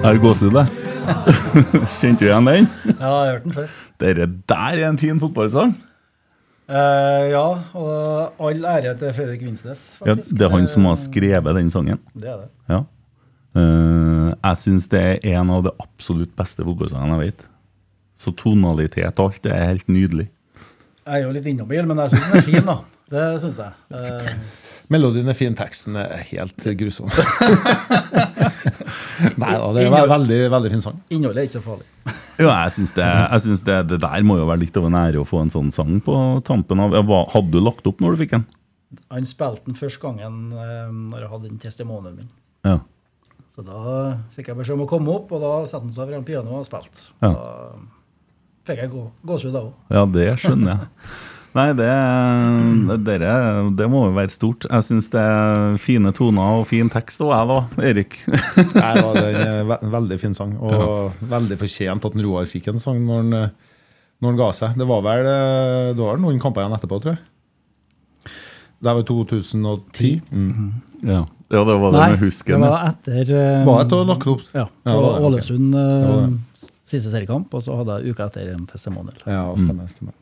Er det gåsehud, det? Kjente du igjen den? Ja, jeg har hørt den før. Dere der er en fin fotballsang. Eh, ja, og all ære til Fredrik Vinsnes, Ja, det er han som har skrevet den sangen. Det er det. Ja. Eh, jeg syns det er en av de absolutt beste fotballsangene jeg vet. Så tonalitet og alt det er helt nydelig. Jeg er jo litt inhabil, men jeg syns den er fin, da. Det syns jeg. Eh, Melodien er fin, teksten er helt grusom. Nei da, det er en veldig, veldig fin sang. innholdet er ikke så farlig. Ja, jeg syns det, jeg synes det, det der må jo være litt av en ære å få en sånn sang på tampen av Hadde du lagt opp når du fikk den? Han spilte den første gangen eh, når jeg hadde den testimonien min. Ja. Så da fikk jeg beskjed om å komme opp, og da satte han seg foran pianoet og spilte. Ja. Da fikk jeg gå, gåsehud da òg. Ja, det skjønner jeg. Nei, det, det, det må jo være stort. Jeg syns det er fine toner og fin tekst òg, jeg da, Erik. Nei, da, det er en veldig fin sang, og veldig fortjent at en Roar fikk en sang når han, eh, når han ga seg. Det var vel eh, det var noen kamper igjen etterpå, tror jeg. Det var 2010. Mm. Ja. ja, det var det med husken. det var etter um, Var etter lagt opp? Ja, Ja, på det var. Ålesund okay. eh, siste seriekamp, og så hadde jeg uka etter en testimonial. Ja, stemmer. stemmer.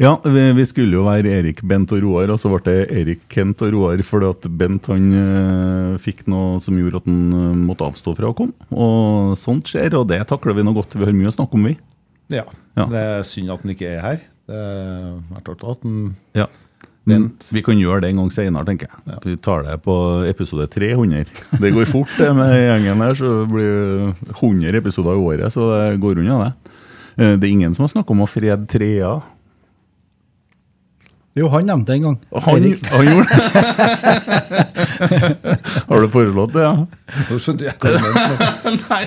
Ja, vi, skulle jo være Erik, Bent og Roar, og så ble det Erik, Kent og Roar fordi at Bent han øh, fikk noe som gjorde at han øh, måtte avstå fra å komme. Og sånt skjer, og det takler vi nå godt. Vi har mye å snakke om, vi. Ja. Ja. Det er synd at han ikke er her. Det er artig at han Ja. Men vi kan gjøre det en gang senere, tenker jeg. Vi tar det på episode 300. Det går fort det med gjengen her, så det blir 100 episoder i året, så det går unna, det. Eh, Det er ingen som har snakka om å frede Trea. Jo, han nevnte det en gang. Han, han gjorde det! Har du forelått det, ja? Nå skjønte jeg hva du mente. nei,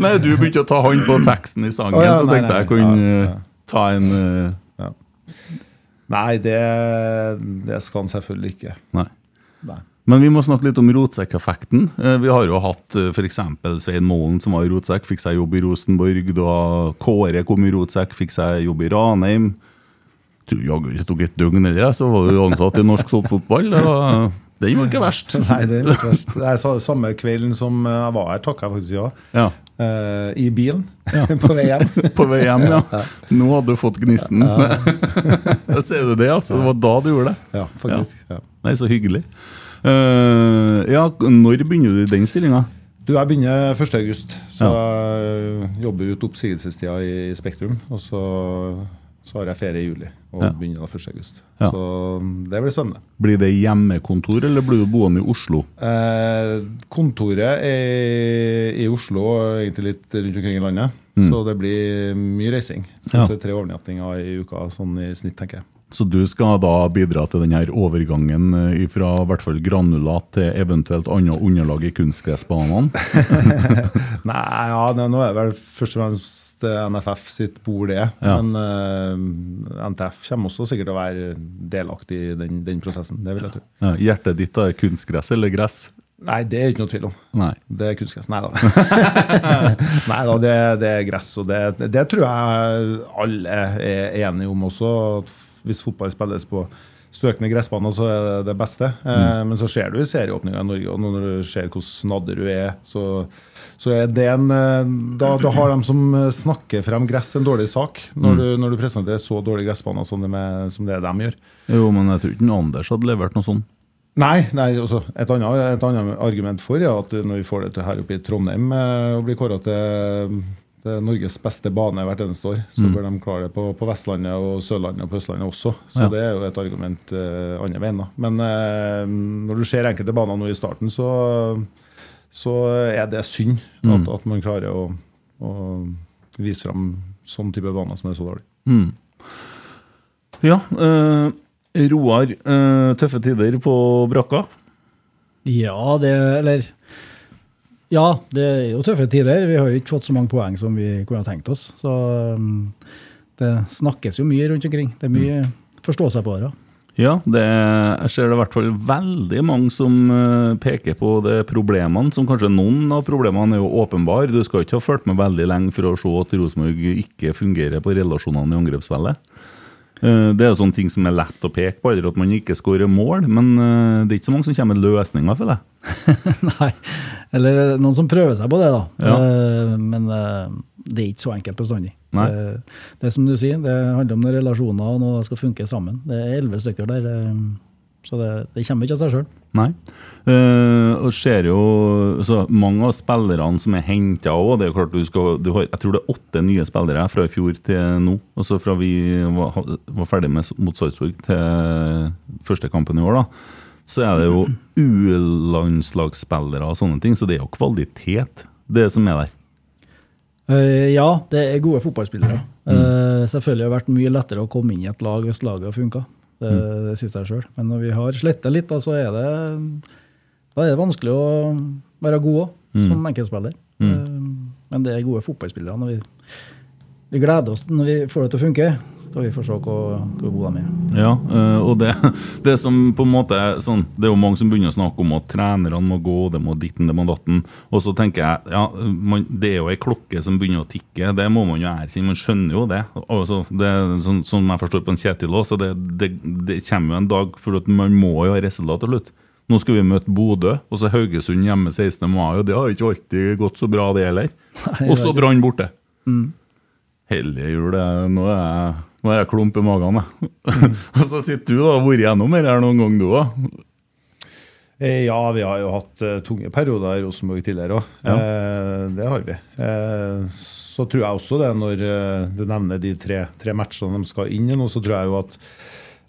nei, du begynte å ta han på teksten i sangen, oh, ja, så nei, tenkte nei, jeg kunne ja, eh, ja. ta en eh, Nei, det, det skal han selvfølgelig ikke. Nei. Nei. Men vi må snakke litt om rotsekkeffekten. Eh, Vi har jo hatt f.eks. Svein Målen som var i rotsekk, fikk seg jobb i Rosenborg. Da Kåre kom i rotsekk, fikk seg jobb i Ranheim. Tror jaggu det tok et døgn heller, så var du ansatt i norsk toppfotball. Var- Den var ikke verst. Nei, det er ikke verst. Jeg sa Samme kvelden som jeg var her, takka jeg faktisk ja. Ja. Uh, I bilen på vei hjem. På vei hjem, ja. Nå hadde du fått gnisten. Da Ser du det, altså? Det var da du gjorde det? Ja, faktisk. Ja. Nei, så hyggelig. Uh, ja, når begynner du i den stillinga? Du, Jeg begynner 1. august, så jeg jobber ut oppsigelsestida i Spektrum. Og så, så har jeg ferie i juli og Ja. begynner da 1. august. Ja. Så det blir spennende. Blir det hjemmekontor, eller blir du boende i Oslo? Eh, kontoret er i Oslo og egentlig litt rundt omkring i landet. Så det blir mye reising. Mm. Ja. til tre overnattinger i uka sånn i snitt, tenker jeg. Så du skal da bidra til denne overgangen eh, fra hvert fall granulat til eventuelt annet underlag i kunstgressbanene? Nei, ja, nå er det vel først og fremst eh, NFF sitt bord, det. Ja. Men uh, NTF kommer også sikkert til å være delaktig i den, den prosessen. Det vil jeg tro. Ja, hjertet ditt er kunstgress eller gress? Nei, det er ikke noe tvil om. Nei. Det er kunstgress. Nei da. Nei da, det, det er gress. Og det, det tror jeg alle er enige om også. at Hvis fotball spilles på støkende gressbaner, så er det det beste. Mm. men så ser du i serieåpninga i Norge, og når du ser hvor snadder du er, så, så er det en eh, da, da har de som snakker frem gress, en dårlig sak. Når, du, når du presenterer så dårlige gressbaner som det, med, som det de gjør. Jo, men jeg tror ikke Anders hadde levert noe sånt. Nei, nei også, et, annet, et annet argument for er at når vi får det til her oppe i Trondheim eh, og blir kåra til, til Norges beste bane hvert eneste år, så bør de klare det på, på Vestlandet og Sørlandet og på Østlandet også. Så Ja. det er jo et argument uh, andre veien. da. Men uh, når du ser enkelte baner nå i starten, så, så er det synd at, at man klarer å, å vise fram sånn type baner som er så dårlig. Mm. Ja, uh, Roar, Uh, tøffe tider på brakka? Ja, det Eller Ja, det er jo tøffe tider. Vi har jo ikke fått så mange poeng som vi kunne ha tenkt oss. Så um, det snakkes jo mye rundt omkring. Det er mye forstå seg på det. Ja, det, jeg ser det i hvert fall veldig mange som eh, peker på de problemene, som kanskje noen av problemene er jo åpenbare. Du skal ikke ha fulgt med veldig lenge for å se at Rosenborg ikke fungerer på relasjonene i angrepsspillet. Eh, Det er jo sånne ting som er lett å peke på, eller at man ikke skårer mål, men eh, det er ikke så mange som kommer med løsninger, for det. Nei. Eller noen som prøver seg på det, da. Ja. Eh, Men eh, det er ikke så enkelt bestandig. Det, det som du sier, det handler om noen relasjoner og noe skal funke sammen. Det er elleve stykker der, eh, så det, det kommer ikke av seg sjøl. Nei. Uh, og ser jo så Mange av spillerne som er henta òg det klart du skal, Jeg tror det er åtte nye spillere fra i fjor til nå. Altså fra vi var, var ferdig med, mot Sarpsborg til første kampen i år. da Så er det jo U-landslagsspillere og sånne ting, så det er jo kvalitet, det som er der. Uh, ja, det er gode fotballspillere. Mm. Uh, selvfølgelig har det vært mye lettere å komme inn i et lag hvis laget har funka. Det, Mm. det sier seg sjøl. Men når vi har sletta litt, da, så er det, da er det vanskelig å være god òg, Mm. som enkeltspiller. Mm. men det er gode fotballspillere. Når vi, vi gleder oss når vi får det til å funke. Så skal vi få se hvor, hvor gode de er. Ja, eh, og det, det som på en måte er sånn Det er jo mange som begynner å snakke om at trenerne må gå, det må ditten, det må datten. Og så tenker jeg ja, man, det er jo ei klokke som begynner å tikke. Det må man jo erkjenne. Man skjønner jo det. Altså, det sånn, sånn jeg forstår på en Kjetil òg, så det, det, det kommer jo en dag for at man må jo ha resultat til slutt. Nå skal vi møte Bodø, og så Haugesund hjemme 16. mai. og Det har ikke alltid gått så bra, det heller. Og så Brann borte. Hellige jul. det- Nå er jeg, nå er jeg klump i magen, jeg. og så sitter du da og har vært gjennom det noen gang, du òg. Eh, Ja, vi har jo hatt eh, tunge perioder i Rosenborg tidligere òg. Ja. Eh, det har vi. Eh, så tror jeg også det, når eh, du nevner de tre, tre matchene de skal inn i nå, så tror jeg jo at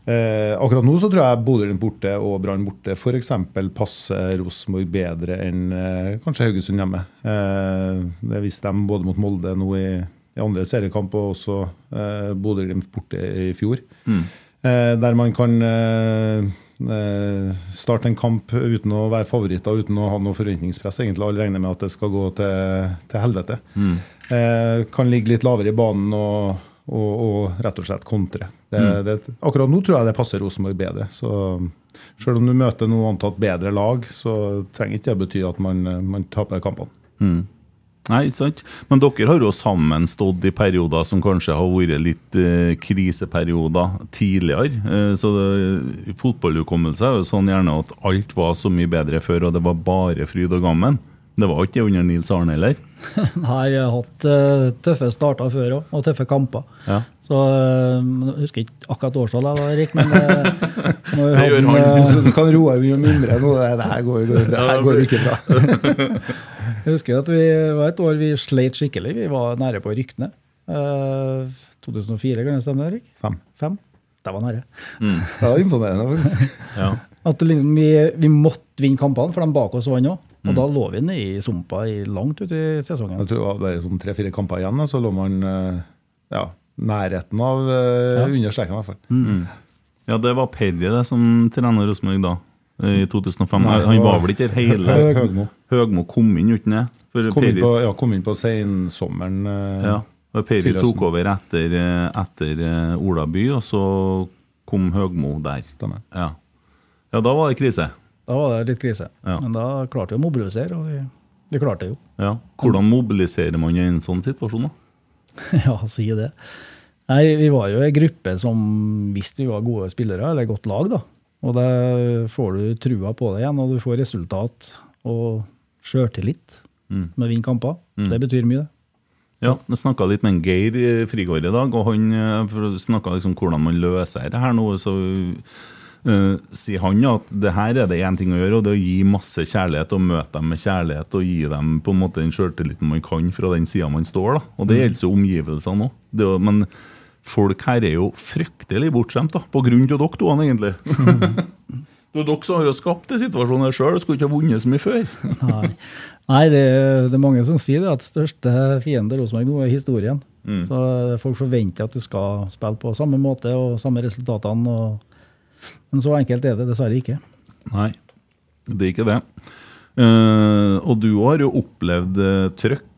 eh, Akkurat nå så tror jeg Bodø borte og Brann borte f.eks. passer Rosenborg bedre enn kanskje Haugesund hjemme. Det viste de både mot Molde nå i andre seriekamp og også eh, Bodø-Glimt borte i fjor. Eh, der man kan eh, eh, starte en kamp uten å være favoritter, uten å ha noe forventningspress. egentlig Alle regner med at det skal gå til, til helvete. Eh, kan ligge litt lavere i banen og, og, og rett og slett kontre. Det, det, akkurat nå tror jeg det passer Rosenborg bedre. Så selv om du møter noe antatt bedre lag, så trenger ikke det bety at man, man taper kampene. Nei, ikke sant? Men dere har jo sammen stått i perioder som kanskje har vært litt eh, kriseperioder tidligere. Eh, så det, fotballhukommelse er jo sånn gjerne at alt var så mye bedre før, og det var bare fryd og gammen. Det var ikke det under Nils Arne heller. Nei, jeg har hatt uh, tøffe starter før òg, og tøffe kamper. Ja. Så uh, Jeg husker ikke akkurat årstallet, da, Erik, men uh, når vi Det hadde gjør han. du kan roe deg mye mindre nå. Det, her her går, det her går ikke bra. Jeg husker at vi var et år vi sleit skikkelig. Vi var nære på å rykke ned. Uh, 2004, kan det stemme, Erik? Fem. Fem? Det var nære. Det var imponerende, faktisk. Ja. At liksom, vi, vi måtte vinne kampene, for de bak oss vant òg. Og da lå vi nede i sumpa i, langt ut i sesongen. Jeg tror det var bare sånn tre-fire kamper igjen, så lå man eh, ja, nærheten av eh, Ja. under streken, i hvert fall. ja, det var Perry det som trener Rosenborg da, i 2005. Nei, han var- vel ikke hele Høgmo. Høgmo kom inn uten det? Kom inn på, ja, kom inn på sensommeren. eh, Ja, og Perry tok over etter, eh, etter eh, Ola By, og så kom Høgmo der. Stemmer. Ja. ja, da var det krise. Da var det litt krise. Ja. Men da klarte vi å mobilisere, og vi, vi klarte det jo. Ja. Hvordan mobiliserer man i en sånn situasjon? da? ja, si det. Nei, vi var jo ei gruppe som visste vi var gode spillere, eller godt lag, da. Og da får du trua på det igjen, og du får resultat og sjøltillit Mm. med å vinne kamper. Det betyr mye, det. Ja, Jeg snakka litt med en Geir eh, Frigård i dag, og han snakka liksom hvordan man løser det her nå. Så Uh, sier han at det her er det én ting å gjøre, og det er å gi masse kjærlighet og møte dem med kjærlighet og gi dem på en måte den sjøltilliten man kan fra den sida man står. da. Og det gjelder jo omgivelsene òg. Men folk her er jo fryktelig bortskjemt, da, på grunn av dere to, egentlig. Det er dere som har jo skapt den situasjonen her sjøl, skulle ikke ha vunnet så mye før. Nei, Nei det, det er mange som sier det, at største fiende Rosenborg nå er historien. Så folk forventer at du skal spille på samme måte og samme resultatene. Og, men så enkelt er det dessverre ikke. Nei, det er ikke det. Uh, og du har jo opplevd uh, trøkk, eh,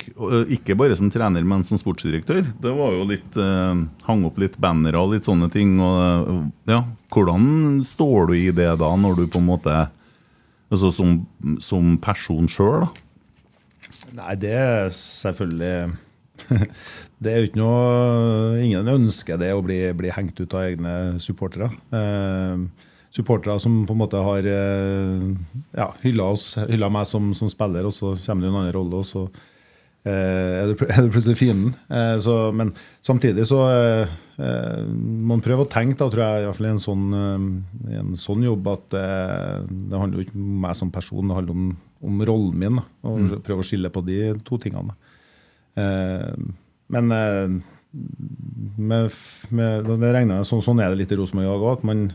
ikke bare som trener, men som sportsdirektør. Det var jo litt eh, Hang opp litt bannere og litt sånne ting. Og, eh, ja, hvordan står du i det da, når du på en måte Altså som, som person sjøl, da? Nei, det er selvfølgelig Det er jo ikke noe Ingen ønsker det å bli, bli hengt ut av egne supportere. Eh, supportere som på en måte har eh, ja, hylla, meg som, som spiller, og så kommer det en annen rolle, og så eh, er, det, er det plutselig fienden. Eh, så, men samtidig så eh, eh, Man prøver å tenke, da, tror jeg, i hvert fall i en sånn, eh, en sånn jobb, at det, det handler jo ikke om meg som person, det handler om, om rollen min. Da, og Prøve å skille på de to tingene. Eh, men eh, med, med, det regner jeg, sånn, sånn er det litt i Rosenborg i dag òg, at man,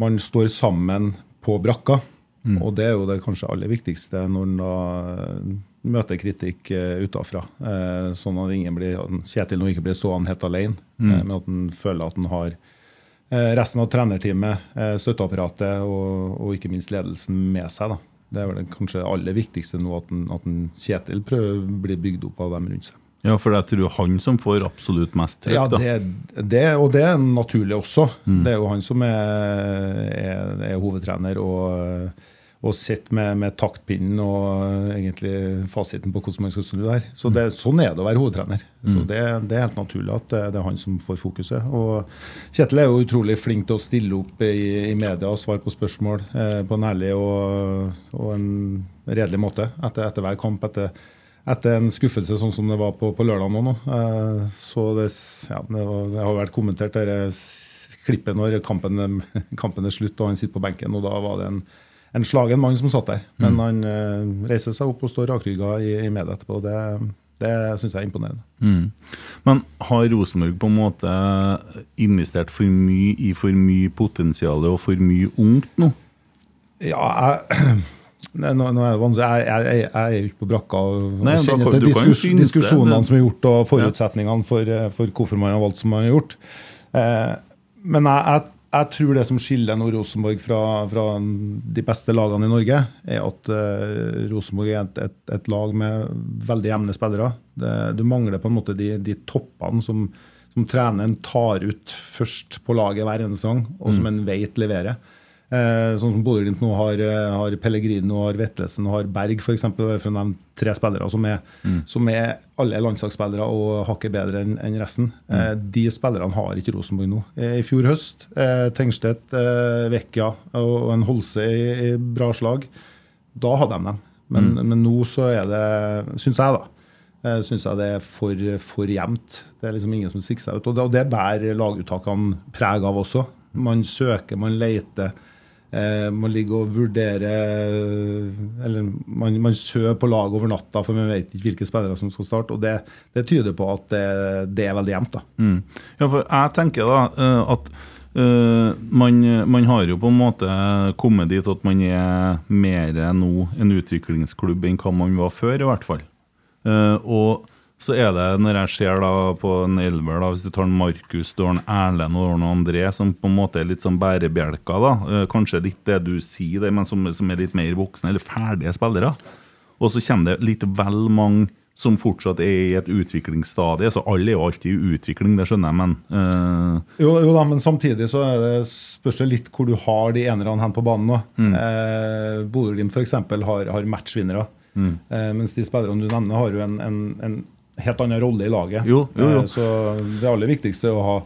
man står sammen på brakka. Og det er jo det kanskje aller viktigste når en da eh, møter kritikk uh, utafra. Eh, sånn at ingen blir, Kjetil nå ikke blir stående helt alene, mm. men at han føler at han har eh, resten av trenerteamet, eh, støtteapparatet og, og ikke minst ledelsen med seg. da. Det er vel kanskje det aller viktigste nå, at, en, at en Kjetil prøver å bli bygd opp av dem rundt seg. Ja, for jeg tror han som får absolutt mest trykk, Ja, det, det, og det er naturlig også. Det er jo han som er, er, er hovedtrener og, og sett med, med taktpinnen og egentlig fasiten på hvordan man skal snu der. Så det, Sånn er det å være hovedtrener. Så det, det er helt naturlig at det, det er han som får fokuset. Og Kjetil er jo utrolig flink til å stille opp i, i media og svare på spørsmål eh, på en ærlig og, og en redelig måte etter, etter hver kamp. etter etter en skuffelse sånn som det var på, på lørdag nå. nå. Eh, så det, ja, det, var, det har vært kommentert dette klippet når kampen, kampen er slutt og han sitter på benken. og Da var det en, en slagen mann som satt der. Men han uh, reiser seg opp og står rakrygga i, i media etterpå. Det, det syns jeg er imponerende. Mm. Men har Rosenborg på en måte investert for mye i for mye potensial og for mye ungt nå? Ja, jeg, Nei, nå, nå er det vanskelig. Jeg, jeg, jeg, jeg er jo ikke på brakka og, Nei, kjenner til diskus, diskusjonene det- som er gjort, og forutsetningene for, eh, for hvorfor man har valgt som man har gjort. Eh, men jeg, jeg, tror det som skiller nå Rosenborg fra, fra de beste lagene i Norge, er at uh, Rosenborg er et, et, et lag med veldig jevne spillere. Det, du mangler på en måte de, de toppene som, som treneren tar ut først på laget hver eneste gang, og som en vet leverer. Eh, sånn som Bodø-Glimt nå har, eh, har Pellegrino, har Vetlesen og har Berg, f.eks. For å nevne tre spillere som er, som er alle landslagsspillere og hakket bedre enn en resten. Mm. de spillerne har ikke Rosenborg nå. Eh, I fjor høst, eh, Tengstedt, eh, og, en Holse i, i bra slag. Da hadde de dem. Men, men nå så er det, syns jeg, da eh, synes jeg det er for, for jevnt. Det er liksom ingen som stikker seg ut. Og det, og det bærer laguttakene preg av også. Man søker, man leter. Eh, man ligger og vurderer Eller man, man sover på lag over natta, for man vet ikke hvilke spillere som skal starte. og Det, det tyder på at det, det er veldig jevnt. Mm. Ja, for jeg tenker da eh, at Uh, man, man har jo på en måte kommet dit at man er mer nå en utviklingsklubb enn hva man var før, i hvert fall. Uh, og så er det, når jeg ser da på en elver, da, hvis du tar en Markus, du har en Erlend og en André, som på en måte er litt sånn bærebjelker, da. Eh, kanskje litt det du sier, det, men som, som er litt mer voksne eller ferdige spillere. Og så kommer det litt vel mange som fortsatt er i et utviklingsstadie. Så alle er jo alltid i utvikling, det skjønner jeg, men uh... Jo, jo da, men samtidig så er det, spørs det litt hvor du har de enerne hen på banen nå. Mm. Eh, Bodø-Glimt f.eks. Har, har matchvinnere. Mm. Eh, mens de spillerne du nevner, har jo en, en, en helt annen rolle i laget. Jo, jo, jo. Eh, så det aller viktigste er å ha,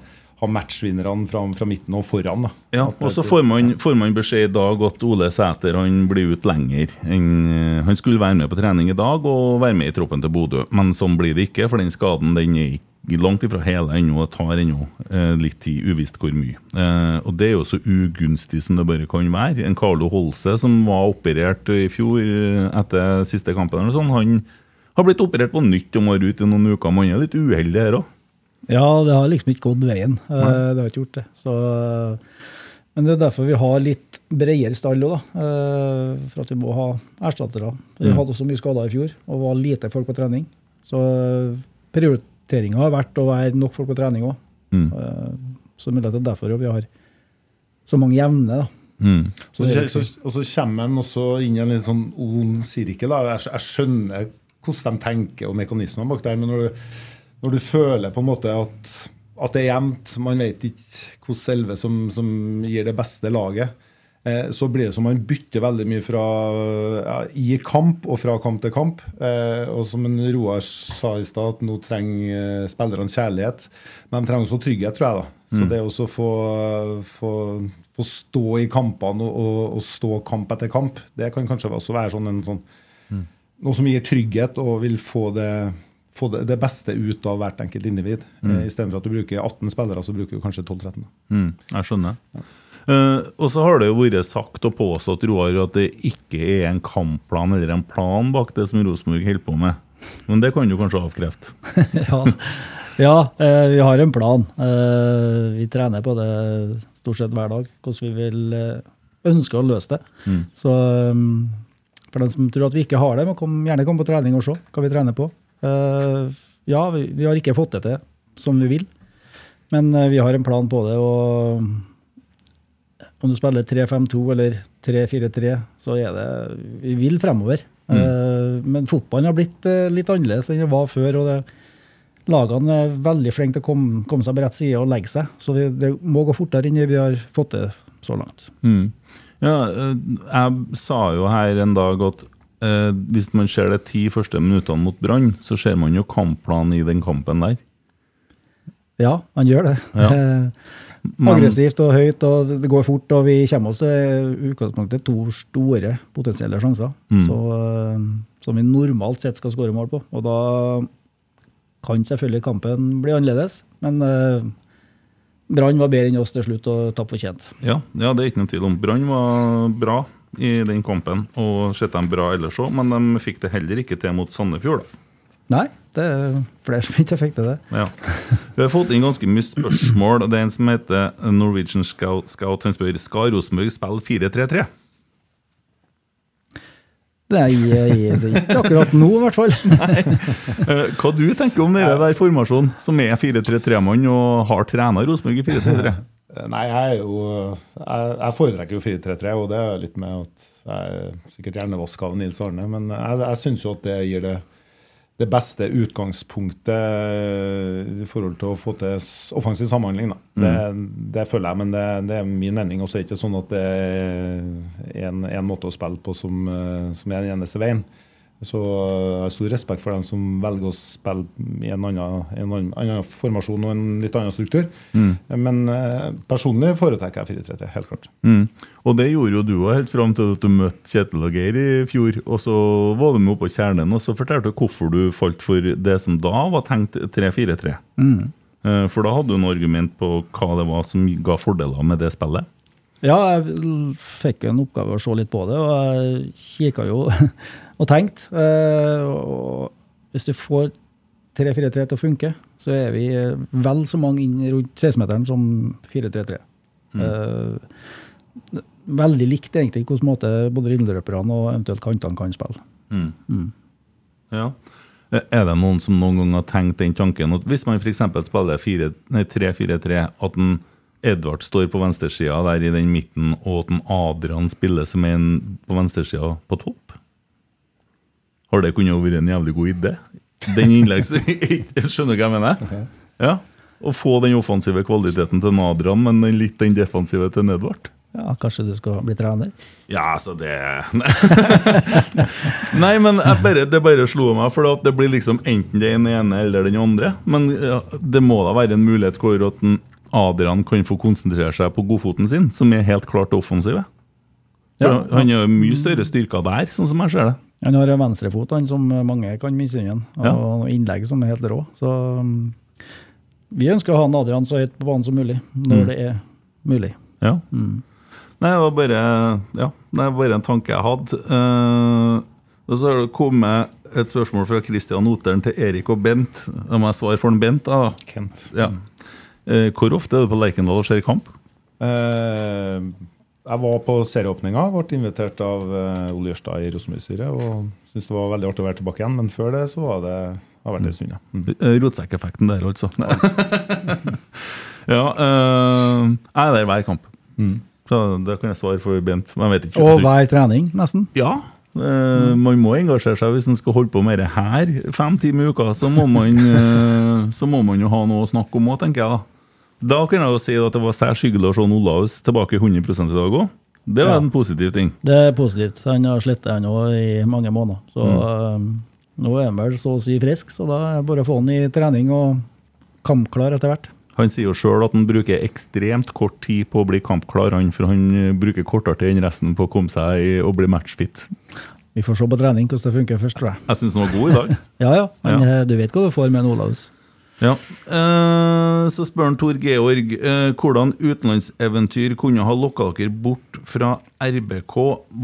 ha matchvinnerne fra, fra midten og foran. da. Ja, og så får man, får man beskjed i dag at Ole Sæter han blir ut lenger. enn eh, Han skulle være med på trening i dag og være med i troppen til Bodø, men sånn blir det ikke, for den skaden den er ikke langt ifra hele ennå og tar ennå eh, litt tid, uvisst hvor mye. Eh, og det er jo så ugunstig som det bare kan være. En Carlo Holse som var operert i fjor etter siste kampen, eller sånn, han har blitt operert på nytt og må være ute i noen uker. Man er litt uheldig her òg. Ja, det har liksom ikke gått veien. Nei. Det har ikke gjort det. Så, men det er derfor vi har litt bredere stall òg, da. Eh, For at vi må ha erstattere. Vi Mm. hadde også mye skader i fjor, og var lite folk på trening. Så prioriteringa har vært å være nok folk på trening òg. Mm. Så mulig at det er derfor vi har så mange jevne. da. Mm. Så, så, og så kommer en også inn i en litt sånn ond sirkel. Da. Jeg, jeg skjønner hvordan de tenker og mekanismene bak der, men når du, når du føler på en måte at, at det er jevnt, man vet ikke hvordan selve som, som gir det beste laget, eh, så blir det som man bytter veldig mye fra ja, i kamp og fra kamp til kamp. Eh, og som en Roar sa i stad, at nå trenger eh, spillerne kjærlighet. Men de trenger også trygghet, tror jeg. da. Så det å få, få, få stå i kampene og, og, og stå kamp etter kamp, det kan kanskje også være sånn en sånn noe som gir trygghet og vil få det, få det, det beste ut av hvert enkelt individ. Mm. Istedenfor at du bruker 18 spillere, så bruker du kanskje 12-13. Mm, jeg skjønner. Eh, og så har det jo vært sagt og påstått Roar, at det ikke er en kampplan eller en plan bak det som Rosenborg holder på med. Men det kan du kanskje avkrefte? ja, ja uh, vi har en plan. Uh, vi trener på det stort sett hver dag, hvordan vi vil eh, ønske å løse det. Mm. Så um, for den som tror at vi ikke har det, må kom, gjerne komme på trening og se hva vi trener på. Uh, ja, vi, vi har ikke fått det til som vi vil, men uh, vi har en plan på det. og om du spiller 3-5-2 eller 3-4-3, så er det Vi vil fremover. Eh, men fotballen har blitt litt annerledes enn det var før. og det, Lagene er veldig flinke til å komme, komme seg på rett side og legge seg. Så vi, det må gå fortere enn det vi har fått til så langt. Mm. Ja, eh, jeg sa jo her en dag at eh, hvis man ser de ti første minuttene mot Brann, så ser man jo kampplanen i den kampen der. Ja, han gjør det. Ja. Men, Aggressivt og høyt, og det går fort. Og vi kommer oss i utgangspunktet to store potensielle sjanser Mm. så, eh, som vi normalt sett skal skåre mål på. Og da kan selvfølgelig kampen bli annerledes, men eh, Brann var bedre enn oss til slutt og tapt fortjent. Ja, ja, det er ikke noen tvil om. Brann var bra i den kampen, og sett dem bra ellers òg, men de fikk det heller ikke til mot Sandefjord. da. Nei, det er flere som ikke fikk til det. Ja. Vi har fått inn ganske mye spørsmål. Det er en som heter Norwegian Scout. Scout han spør skal Rosenborg spille 4-3-3. Nei, det er ikke akkurat nå, i hvert fall. Nei, Hva du tenker om det der formasjonen, som er 4-3-3-mann og har trena Rosenborg i 4-3-3? Eh, Nei, jeg jo Jeg, jeg foretrekker jo 4-3-3, og det er litt med at jeg er sikkert hjernevask av Nils Arne, men jeg, jeg syns jo at det gir det det beste utgangspunktet i forhold til å få til offensiv samhandling. Da. Det, det føler jeg, men det, det er min mening. Og så er det ikke sånn at det er en, en måte å spille på som, eh, som er den eneste veien. Så jeg har stor respekt for dem som velger å spille i en annen, en annen, annen formasjon og en litt annen struktur. Men eh, personlig foretrekker jeg 4-3-3, helt klart. Mm. Og det gjorde jo du òg helt fram til at du møtte Kjetil og Geir i fjor. Og så var du med oppe på kjernen og så fortalte du hvorfor du falt for det som da var tenkt 3-4-3. Mm. For da hadde du noe argument på hva det var som ga fordeler med det spillet. Ja, jeg fikk en oppgave å se litt på det, og jeg kikka jo og tenkte. Eh, og hvis du får 3-4-3 til å funke, så er vi eh, vel så mange inn rundt 16-meteren som 4-3-3. Mm. veldig likt egentlig hvilken måte både rindeløperne og eventuelt kantene kan spille. Mm. Ja. Er det noen som noen gang har tenkt den tanken at hvis man f.eks. spiller 3-4-3, at en Edvard står på venstresida der i den midten, og at en Adrian spiller som en på venstresida på topp? Har det kunnet vært en jævlig god idé? Den innleggs... Skjønner du hva jeg mener? Ja. Å få den offensive kvaliteten til en men litt den defensive til Nedvart. Ja, Kanskje du skal bli trener? Ja, altså det Nei, men jeg bare, det bare slo meg, for det blir liksom enten den ene eller den andre. Men ja, det må da være en mulighet hvor at Adrian kan få konsentrere seg på godfoten sin, som er helt klart offensive. Ja. Han har mye større styrker der, sånn som jeg ser det. Han har en venstrefot han som mange kan misunne, og Ja. innlegg som er helt rå. Så um, vi ønsker å ha Adrian så høyt på banen som mulig, når Mm. det er mulig. Ja. Nei, det var bare, ja, det var bare en tanke jeg hadde. Uh, og så har det kommet et spørsmål fra Christian Oteren til Erik og Bent. Da må jeg svare for den Bent. da. Kent. Ja. Uh, hvor ofte er du på Lerkendal og ser kamp? Eh, jeg var på serieåpninga, ble invitert av uh, Ole Jørstad i Rosenborg-styret og syntes det var veldig artig å være tilbake igjen. Men før det så var det har vært en stund, ja. Mm. Eh, Rotsekkeffekten der, altså. ja, uh, jeg er der hver kamp. Så det kan jeg svare for Bent. Men jeg vet ikke Og hver trening, nesten. Ja. eh, Man må engasjere seg hvis man skal holde på med det her fem timer i uka. Så må man, uh, så må man jo ha noe å snakke om òg, tenker jeg. Da Da kan jeg jo si at det var særs hyggelig å se Olaus tilbake 100 i dag òg. Det var Ja. en positiv ting. Det er positivt. Han har slitt òg i mange måneder. Så Mm. um, nå er han vel så å si frisk, så da er det bare å få han i trening og kampklar etter hvert. Han sier jo sjøl at han bruker ekstremt kort tid på å bli kampklar, han, for han eh, bruker kortere tid enn resten på å komme seg i og bli matchfit. Vi får se på trening hvordan det funker først, tror jeg. Jeg syns han var god i dag. Ja ja, men Ja. eh, du vet hva du får med en Olaus. Ja. Eh, så spør han Tor Georg eh, hvordan utenlandseventyr kunne ha lokka dere bort fra RBK.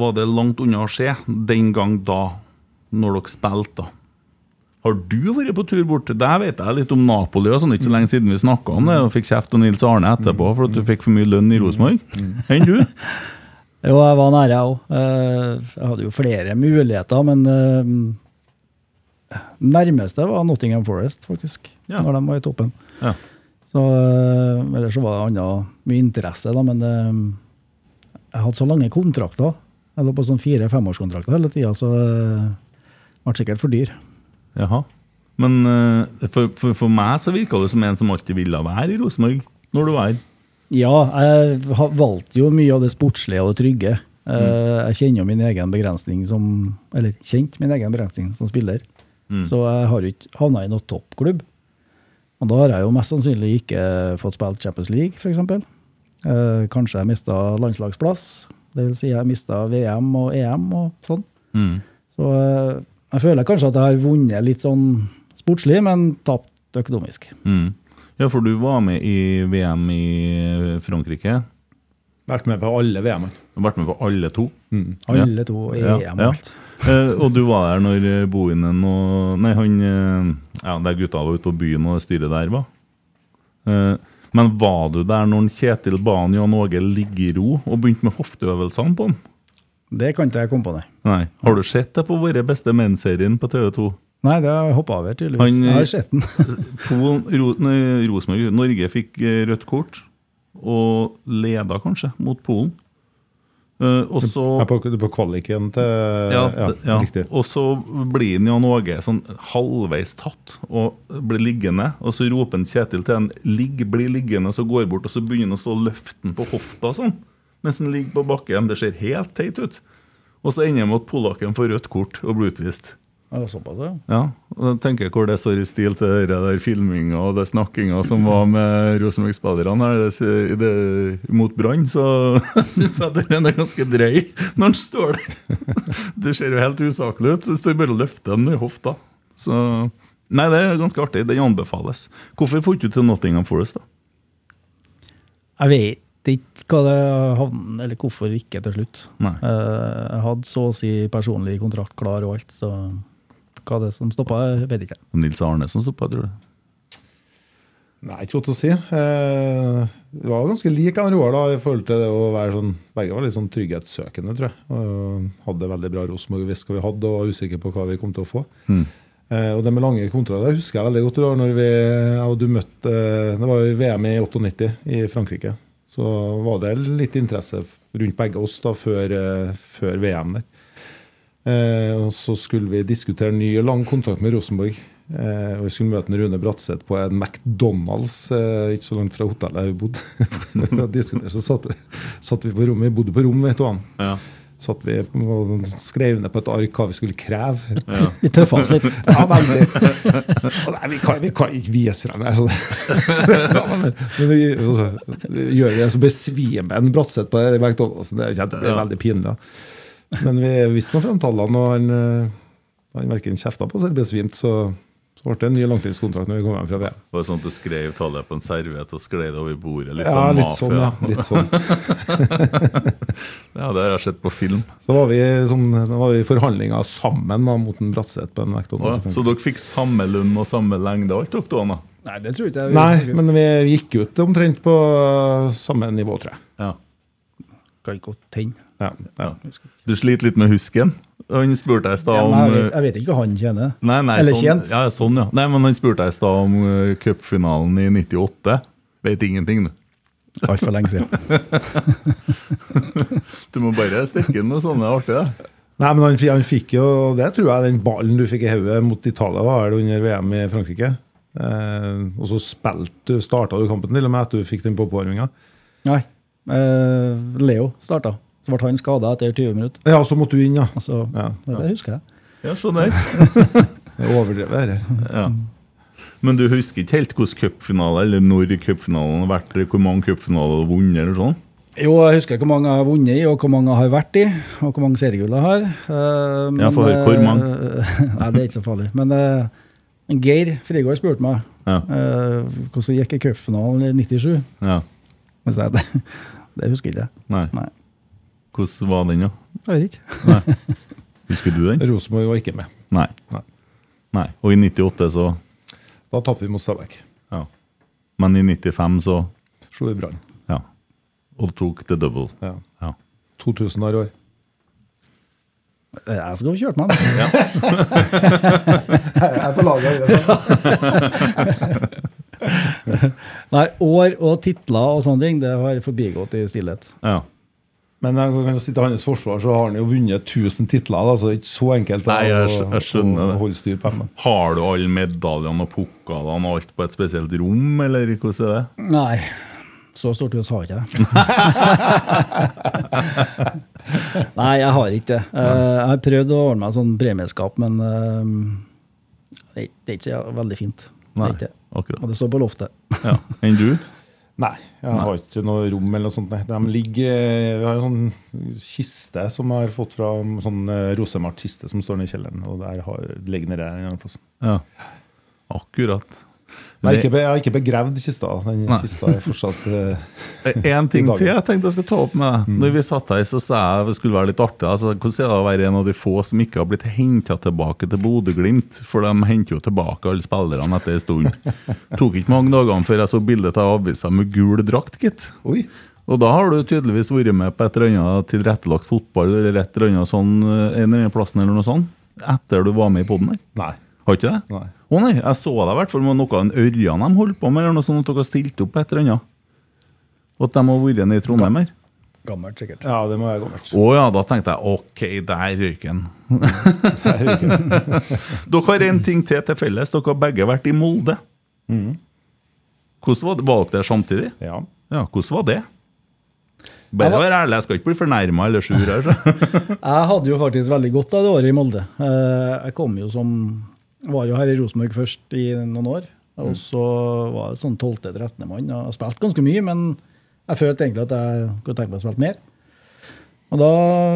Var det langt unna å skje den gang da, når dere spilte? da? Har du vært på tur bort? Der vet jeg litt om Napoli. og sånn, Ikke så lenge siden vi snakka om det, og fikk kjeft av Nils Arne etterpå for at du fikk for mye lønn i Rosenborg. Enn du? Jo, jeg var nære, jeg òg. Jeg hadde jo flere muligheter, men eh, nærmeste var Nottingham Forest, faktisk. Ja. Når de var i toppen. Ja. Så, eh, ellers så var det annet mye interesse, da, men det, jeg hadde så lange kontrakter. Jeg lå på sånn fire-femårskontrakter hele tida, så eh, det ble sikkert for dyr. Jaha. Men eh, for, for, for meg så virka du som en som alltid ville være i Rosenborg når du var her. Ja, jeg valgte jo mye av det sportslige og det trygge. Mm. Jeg kjenner jo min egen begrensning som Eller kjent min egen begrensning som spiller. Så jeg har jo ikke havna i noen toppklubb. Og da har jeg jo mest sannsynlig ikke fått spilt Champions League, f.eks. Eh, kanskje jeg mista landslagsplass. Det vil si jeg mista VM og EM og sånn. Mm. Så eh, jeg føler kanskje at jeg har vunnet litt sånn sportslig, men tapt økonomisk. Mm. Ja, for du var med i VM i Frankrike. Vært med på alle VM-ene. Vært med på alle to. Alle to i Ja, EM ja. og alt. Eh, og du var der når eh, Bohinen og Nei, han eh, Ja, der gutta var ute på byen og det styret der var. Eh, men var du der når Kjetil ba og Jan Åge ligge i ro og begynte med hofteøvelsene på han? Det kan ikke jeg komme på, nei. Nei. Har du sett det på Våre beste menn-serien på TV 2? Nei, det har jeg hoppa over, tydeligvis. Han, jeg eh, har sett den. Rosenborg, Norge fikk rødt kort og leda kanskje mot Polen. Uh, og så er på, på kvaliken til ja, Ja, ja. riktig. Og så blir han Jan Åge sånn halvveis tatt og blir liggende. Og så roper han Kjetil til han ligg, bli liggende, så går han bort og så begynner han å stå og løfte han på hofta sånn. Mens han ligger på bakken. Det ser helt teit ut. Og så ender det med at polakken får rødt kort og blir utvist. Ja, såpass, ja. Ja, og da tenker jeg hvor det står i stil til det der filminga og det snakkinga som var med Rosenborg-spillerne det, det, mot Brann, så syns jeg den er ganske drøy når han står der. Det ser jo helt usaklig ut. så Det står bare å løfte den med hofta. Så Nei, det er ganske artig. Den anbefales. Hvorfor får ikke du til Nottingham Forest, da? Jeg vet ikke hva det havn, eller hvorfor ikke til slutt. Nei. Eh, Jeg hadde så å si personlig kontrakt klar og alt, så hva det som stoppa, vet ikke. Nils Arne som stoppa, tror du? Nei, ikke godt å si. Eh, Vi var ganske like Roar da, i forhold til det å være sånn Begge var litt sånn trygghetssøkende, tror jeg. Og hadde veldig bra Rosenborg, visste hva vi hadde, og var usikker på hva vi kom til å få. Eh, og det med lange kontrakter husker jeg veldig godt. Da, når vi, og du møtte eh, Det var jo VM i 98 i Frankrike. Så var det litt interesse rundt begge oss da, før, eh, før VM der. Eh, og så skulle vi diskutere ny og lang kontrakt med Rosenborg. Eh, og vi skulle møte Rune Bratseth på en McDonald's eh, ikke så langt fra hotellet vi bodde. Så satt, satt vi på rommet, vi bodde på rom, vet du han. Ja. Satt vi og skrev ned på et ark hva vi skulle kreve. Vi tøffa oss litt. Ja, veldig. Og Nei, vi kan, vi kan ikke vise frem det. Men vi, så, gjør vi det, så besvimer en Bratseth på det McDonald'sen. Det er veldig pinlig. da. Men vi visste nå frem tallene, og han, eh, han verken kjefta på eller besvimte, Så, så ble det en ny langtidskontrakt når vi kom hjem fra VM. Var det sånn at du skrev tallet på en serviett og sklei det over bordet? Litt Ja, sånn litt sånn, ja. Litt sånn. Ja, det har jeg sett på film. Så var vi, sånn, var vi i forhandlinger sammen da, mot en Bratseth på en vektånd. Ja. Så dere fikk samme lønn og samme lengde, alt dere da? Nei, det tror ikke jeg. Nei, men vi gikk ut omtrent på samme nivå, tror jeg. Ja. Kan ikke godt tenne. Ja, ja. Du sliter litt med husken? Han spurte jeg i stad om ja, jeg, vet, eh, jeg vet ikke hva han tjener. Nei, nei, Eller sånn, tjent. ja, sånn, ja. Nei, men han spurte jeg i stad om uh, cupfinalen i 98. Vet ingenting, du. Altfor lenge siden. Du må bare stikke inn noe sånt, det er artig, det. Nei, men han, han fikk jo Det tror jeg den ballen du fikk i hodet mot Italia, var det under VM i Frankrike. Eh, og så starta du kampen til og med etter du fikk den på påvarminga. Nei. Eh, Leo starta. Så ble han skada etter 20 minutter. Ja, så måtte du inn, ja. Altså, Ja, det, det husker jeg. Ja, skjønner. Det er overdrevet, dette. Ja. Men du husker ikke helt hvordan cupfinale, eller når cupfinalen har vært, eller hvor mange cupfinaler du har vunnet, eller sånn? Jo, jeg husker hvor mange jeg har vunnet i, og hvor mange jeg har vært i, og hvor mange seriegull jeg har. Eh, Ja, men, få høre, hvor mange? eh, Nei, det er ikke så farlig. Men uh, Geir Frigård spurte meg Ja. uh, hvordan det gikk i cupfinalen i 97. Ja. Men så jeg, det, det husker ikke jeg. Nei. Nei. Hvordan var den, da? Jeg vet ikke. Husker du den? Rosenborg var ikke med. Nei. Nei. Nei. Og i 98 så Da tapte vi mot Stabæk. Ja. Men i 95 så Slo vi Brann. Ja. Og tok the double. Ja. Ja. 2000 har i år. Jeg skal få kjørt meg. da. Jeg er på laget. Nei, år og titler og sånne ting, det har forbigått i stillhet. ja. Men jeg kan si til hans forsvar så har han jo vunnet 1000 titler. Da, så det er ikke så enkelt Nei, jeg å, jeg skjønner å det. holde styr på dem. Har du alle medaljene og pokalene og alt på et spesielt rom, eller hvordan er det? Nei, så stort hus har ikke det. Nei, jeg har ikke det. Eh, Jeg har prøvd å ordne meg sånn premieskap, men eh, det er- ikke så veldig fint. Det Nei, er ikke det. akkurat. Og det står på loftet. Ja. Enn du? Nei, jeg har ikke noe rom eller noe sånt. De ligger, vi har en sånn kiste som jeg har fått fra sånn rosemalt rosemart kiste som står nede i kjelleren. Og der har, ligger nede en annen plass. Ja. Akkurat. Har ikke, jeg har ikke begravd kista. Den Nei. kista er fortsatt eh, En ting til jeg tenkte jeg skal ta opp med deg. Når vi satt her, så sa jeg det skulle være litt artig. Altså, hvordan er det å være en av de få som ikke har blitt henta tilbake til Bodø-Glimt? For de henter jo tilbake alle spillerne etter en stund. Tok ikke mange dagene før jeg så bildet av avisa med gul drakt, gitt. Oi! Og da har du tydeligvis vært med på et eller annet tilrettelagt fotball eller et eller annet sånn eh, en eller annen plassen eller noe sånt, etter du var med i poden her. Nei. Har ikke det? Nei. Å nei, jeg så deg i hvert fall med noe av den Ørjan de holdt på med, eller noe sånt at dere stilte opp på et eller annet. At de har vært nede i Trondheim her. Gammelt, sikkert. Ja, det må være gammelt. Å ja, da tenkte jeg ok, der røyk den. Er Dere har en ting til til felles. Dere har begge vært i Molde. Hvordan var det? Var dere der samtidig? Ja. Ja, hvordan var det? Bare vær ærlig, jeg skal ikke bli fornærma eller sur her. Så. Jeg hadde jo faktisk veldig godt av det året i Molde. Eh, Jeg kom jo som Var jo her i Rosenborg først i noen år. Og så var jeg sånn 12.-13. mann. og Jeg spilte ganske mye, men jeg følte egentlig at jeg kunne tenke meg å spille mer. Og da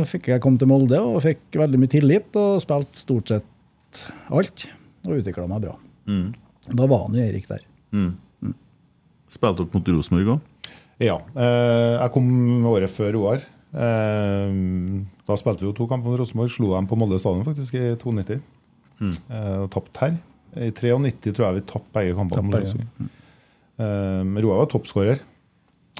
fikk jeg komme til Molde og fikk veldig mye tillit og spilte stort sett alt. Og utvikla meg bra. Da var han jo Erik der. Spilte dere mot Rosenborg òg? Ja. Eh, jeg kom året før Roar. Eh, da spilte vi jo to kamper mot Rosenborg. Slo dem på Molde stadion faktisk i 92. Eh, Uh, tapt her. I 93 tror jeg vi tapte begge kampene. Begge, Rosenborg. Eh, Roar var toppskårer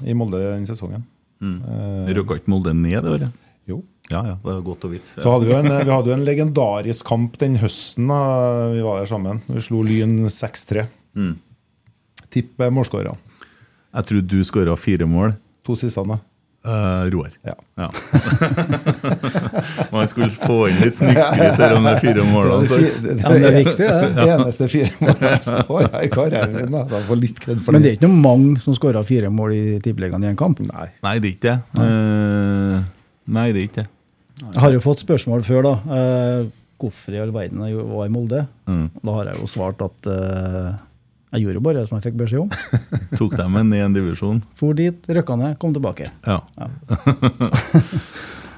i Molde den sesongen. Eh, Røkka ikke Molde ned det året? jo. Ja, ja, det var godt å vite. Så hadde vi, en, vi hadde jo en legendarisk kamp den høsten. da Vi var der sammen. Vi slo Lyn 6-3. Mm. Tipp målskårerne. Jeg tror du skåra fire mål. To siste. da. Uh, Roar. Ja. Ja. Man skulle få inn litt snikskryt her om de fire målene. Det, er det, Ja, det er viktig, det. det eneste fire målene jeg skåra i karrieren min. da. Så litt kred for Men det er ikke noe mange som skårer fire mål i Tippeligaen i en kamp. Nei. Nei, det er ikke det. Uh, nei, det er ikke det. Jeg har jo fått spørsmål før, da. Uh, hvorfor i all verden jeg var i Molde? Mm. Da har jeg jo svart at eh, jeg gjorde bare det som jeg fikk beskjed om. Tok dem ned i en divisjon. For dit, røkka ned, kom tilbake. Ja. Ja.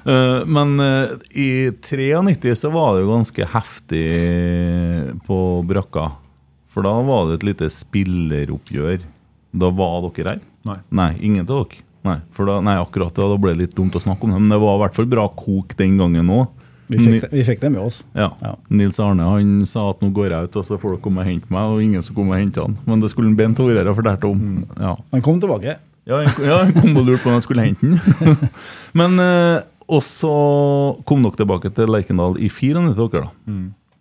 Eh, men eh, i 93 så var det jo ganske heftig på brakka. For da var det et lite spilleroppgjør. Da var dere her? Nei. Nei, ingen av dere? Nei, for da, nei akkurat da, da ble det litt dumt å snakke om det. Men det var i hvert fall bra kok den gangen òg. Vi fikk, det, vi fikk det med oss. Ja. Ja. Nils Arne han sa at nå går jeg ut, og så får dere komme og hente meg. Og ingen som kom og hente han. Men det skulle en Bent Årere ha fortalt om. Ja. Han kom tilbake. Ja, han, ja, han kom og lurte på om han skulle hente den. Men eh, også kom dere tilbake til Lerkendal i 94, dere, da.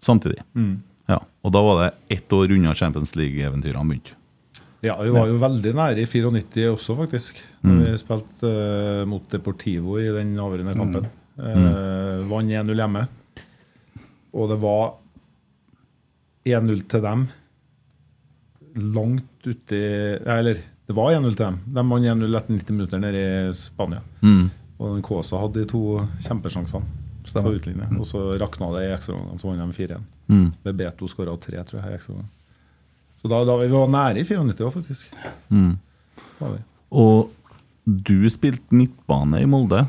Samtidig. Ja, Og da var det ett år unna Champions League-eventyrene begynte. Ja, vi var jo veldig nære i 94 også, faktisk. Mm. Vi spilte eh, mot Deportivo i den avgjørende Mm. kampen. Uh, Vant 1-0 hjemme. Og det var 1-0 til dem langt uti Eller, det var 1-0 til dem. De vant 1-0 etter 90 minutter nede i Spania. Mm. Og Kåsa hadde de to kjempesjansene på utlignet. Og så rakna det i ekstraomgangene, så vant de 4-1. Mm. Bebeto skåra tre, tror jeg, i ekstraomgang. Så da, da vi var nære i 94 òg, faktisk. Mm. Var vi. Og du spilte midtbane i Molde.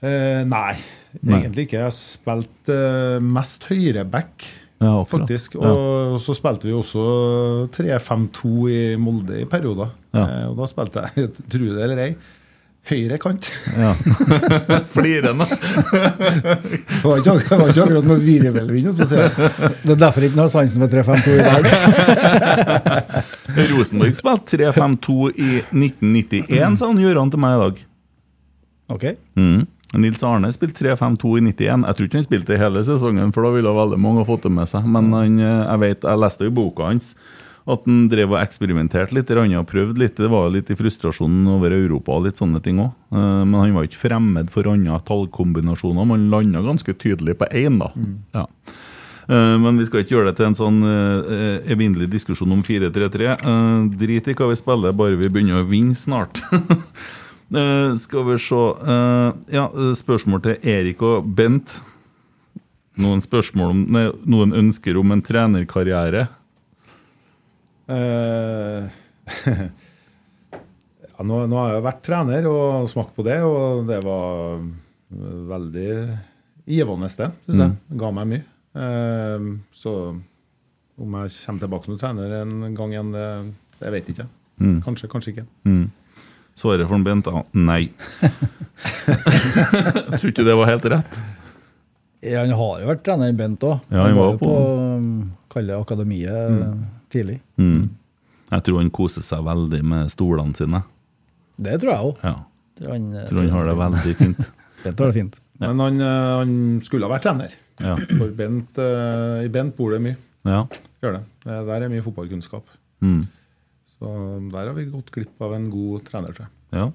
Eh, Nei. Egentlig ikke. Jeg spilte eh, mest høyreback, Ja, faktisk. Ja. Og så spilte vi også 3-5-2 i Molde i perioder. Ja. Eh, og da spilte jeg, tro det eller ei, høyre kant. Ja. Flirende. Det var ikke, akkurat- det var ikke akkurat noe virvelvind. for å si det. Det er derfor ikke noe sansen for 352 i dag. Rosenborg spilte 3-5-2 i 1991, sa han Gøran til meg i dag. Ok. Mm. Nils Arne spilte 3-5-2 i 91. Jeg tror ikke han spilte i hele sesongen, for da ville veldig mange ha fått det med seg. Men han, eh, jeg vet, jeg leste jo boka hans at han drev og eksperimenterte litt og prøvde litt. Det var jo litt i frustrasjonen over Europa og litt sånne ting òg. Men han var ikke fremmed for andre tallkombinasjoner. Man landa ganske tydelig på én, da. Ja. Eh, Men vi skal ikke gjøre det til en sånn evinnelig diskusjon om 4-3-3. Eh, drit i hva vi spiller, bare vi begynner å vinne snart. Eh, skal vi se uh, Ja, eh, spørsmål til Erik og Bent. Noen spørsmål om nei, Noen ønsker om en trenerkarriere? Uh, ja, nå, nå har jeg vært trener og smakt på det, og det var veldig givende, det, syns jeg. Det ga meg mye. Så om jeg kommer tilbake som trener en gang igjen, det, det vet jeg ikke. Kanskje, kanskje ikke. Mm. Svaret for en Bent er nei. Jeg tror ikke det var helt rett. Ja, han har jo vært trener, Bent òg. Ja, han var jo på- på um, kalle akademiet tidlig. Mm. Jeg tror han koser seg veldig med stolene sine. Det tror jeg òg. Ja. Han, Jeg tror han har det veldig fint. Bent har det fint. Men han, eh, han skulle ha vært trener. Ja. For Bent, eh, i Bent bor det mye. Ja. Gjør det. Eh, Der er mye fotballkunnskap. Mm. Så der har vi gått glipp av en god trener, tror jeg. ja.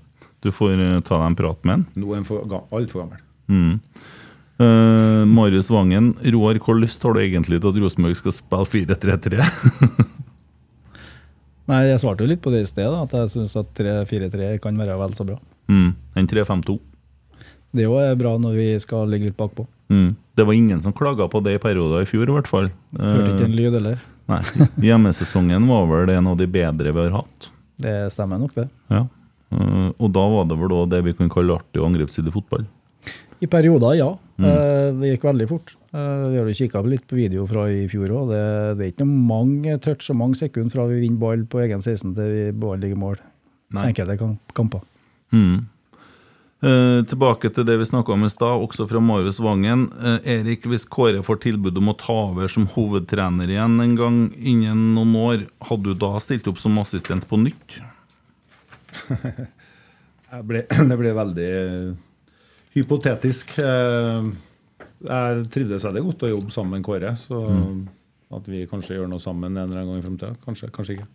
Du får eh, ta deg en prat med han. Nå er han for altfor gammel. Mm. Uh, Marius Vangen, Roar, hvor lyst har du egentlig til at Rosenborg skal spille 4-3-3? Nei, Jeg svarte jo litt på det i sted, da, at jeg syns at 3-4-3 kan være vel så bra. mm. En 3-5-2. Det er jo bra når vi skal ligge litt bakpå. Mm. Det var ingen som klaga på det i perioder i fjor, i hvert fall. Hørte ikke en Eh, lyd heller. Nei, Hjemmesesongen var vel en av de bedre vi har hatt. Det stemmer nok, det. Ja. Eh, og da var det vel da det vi kan kalle artig angrepssidig fotball. I perioder, ja. Mm. Eh, Det gikk veldig fort. Eh, Vi har jo kikka litt på video fra i fjor òg. Det, det er ikke noe mange touch og mange sekunder fra vi vinner ball på egen 16 til vi ballen ligger i mål. Enkelte kam- kamper. Mm. Eh, tilbake til det vi snakka om i stad, også fra Marius Vangen. Eh, Erik, hvis Kåre får tilbud om å ta over som hovedtrener igjen en gang innen noen år, hadde du da stilt opp som assistent på nytt? Ble, det ble veldig hypotetisk. Eh, Jeg trivdes veldig godt å jobbe sammen med Kåre. Så at vi kanskje gjør noe sammen en eller annen gang i framtida. Kanskje, kanskje ikke.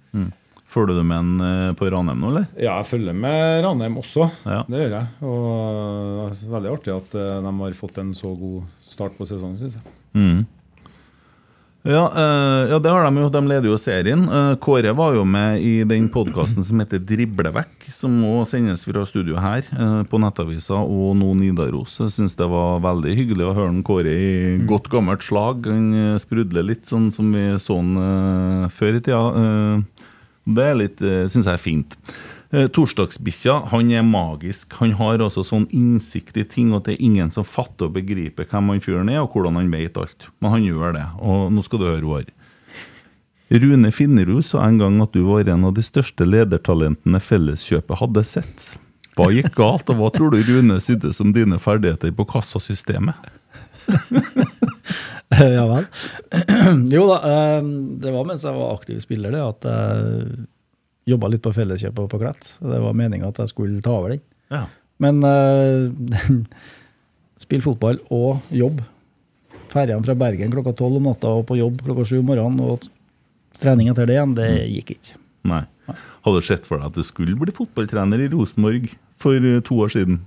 Følger du med en eh, på Ranheim nå, eller? Ja, jeg følger med Ranheim også. Ja. Det gjør jeg. Og det er veldig artig at eh, de har fått en så god start på sesongen, syns jeg. Mm. Ja, eh, ja, det har de jo. De leder jo serien. Eh, Kåre var jo med i den podkasten som heter Driblevekk, som må sendes fra studio her eh, på Nettavisa og nå Nidaros. Jeg syns det var veldig hyggelig å høre den Kåre i godt gammelt slag. Han eh, sprudler litt sånn som vi så han eh, før i tida. Eh, det er litt, uh, syns jeg er fint. Uh, Torsdagsbikkja han er magisk. Han har altså sånn innsikt i ting at det er ingen som fatter og begriper hvem han fyren er, og hvordan han vet alt. Men han gjør det. Og nå skal du høre, Roar. Rune Finnerud sa en gang at du var en av de største ledertalentene Felleskjøpet hadde sett. Hva gikk galt, og hva tror du Rune sydde som dine ferdigheter på kassasystemet? ja vel. jo da, eh, det var mens jeg var aktiv spiller, det at jeg jobba litt på Felleskjøpet på Klett. Det var meninga at jeg skulle ta over den. Ja. Men uh, spill fotball og jobb. Ferjene fra Bergen klokka tolv om natta og på jobb klokka sju om morgenen. Og trening etter det igjen, det gikk ikke. Nei. Hadde du sett for deg at du skulle bli fotballtrener i Rosenborg for eh, to år siden?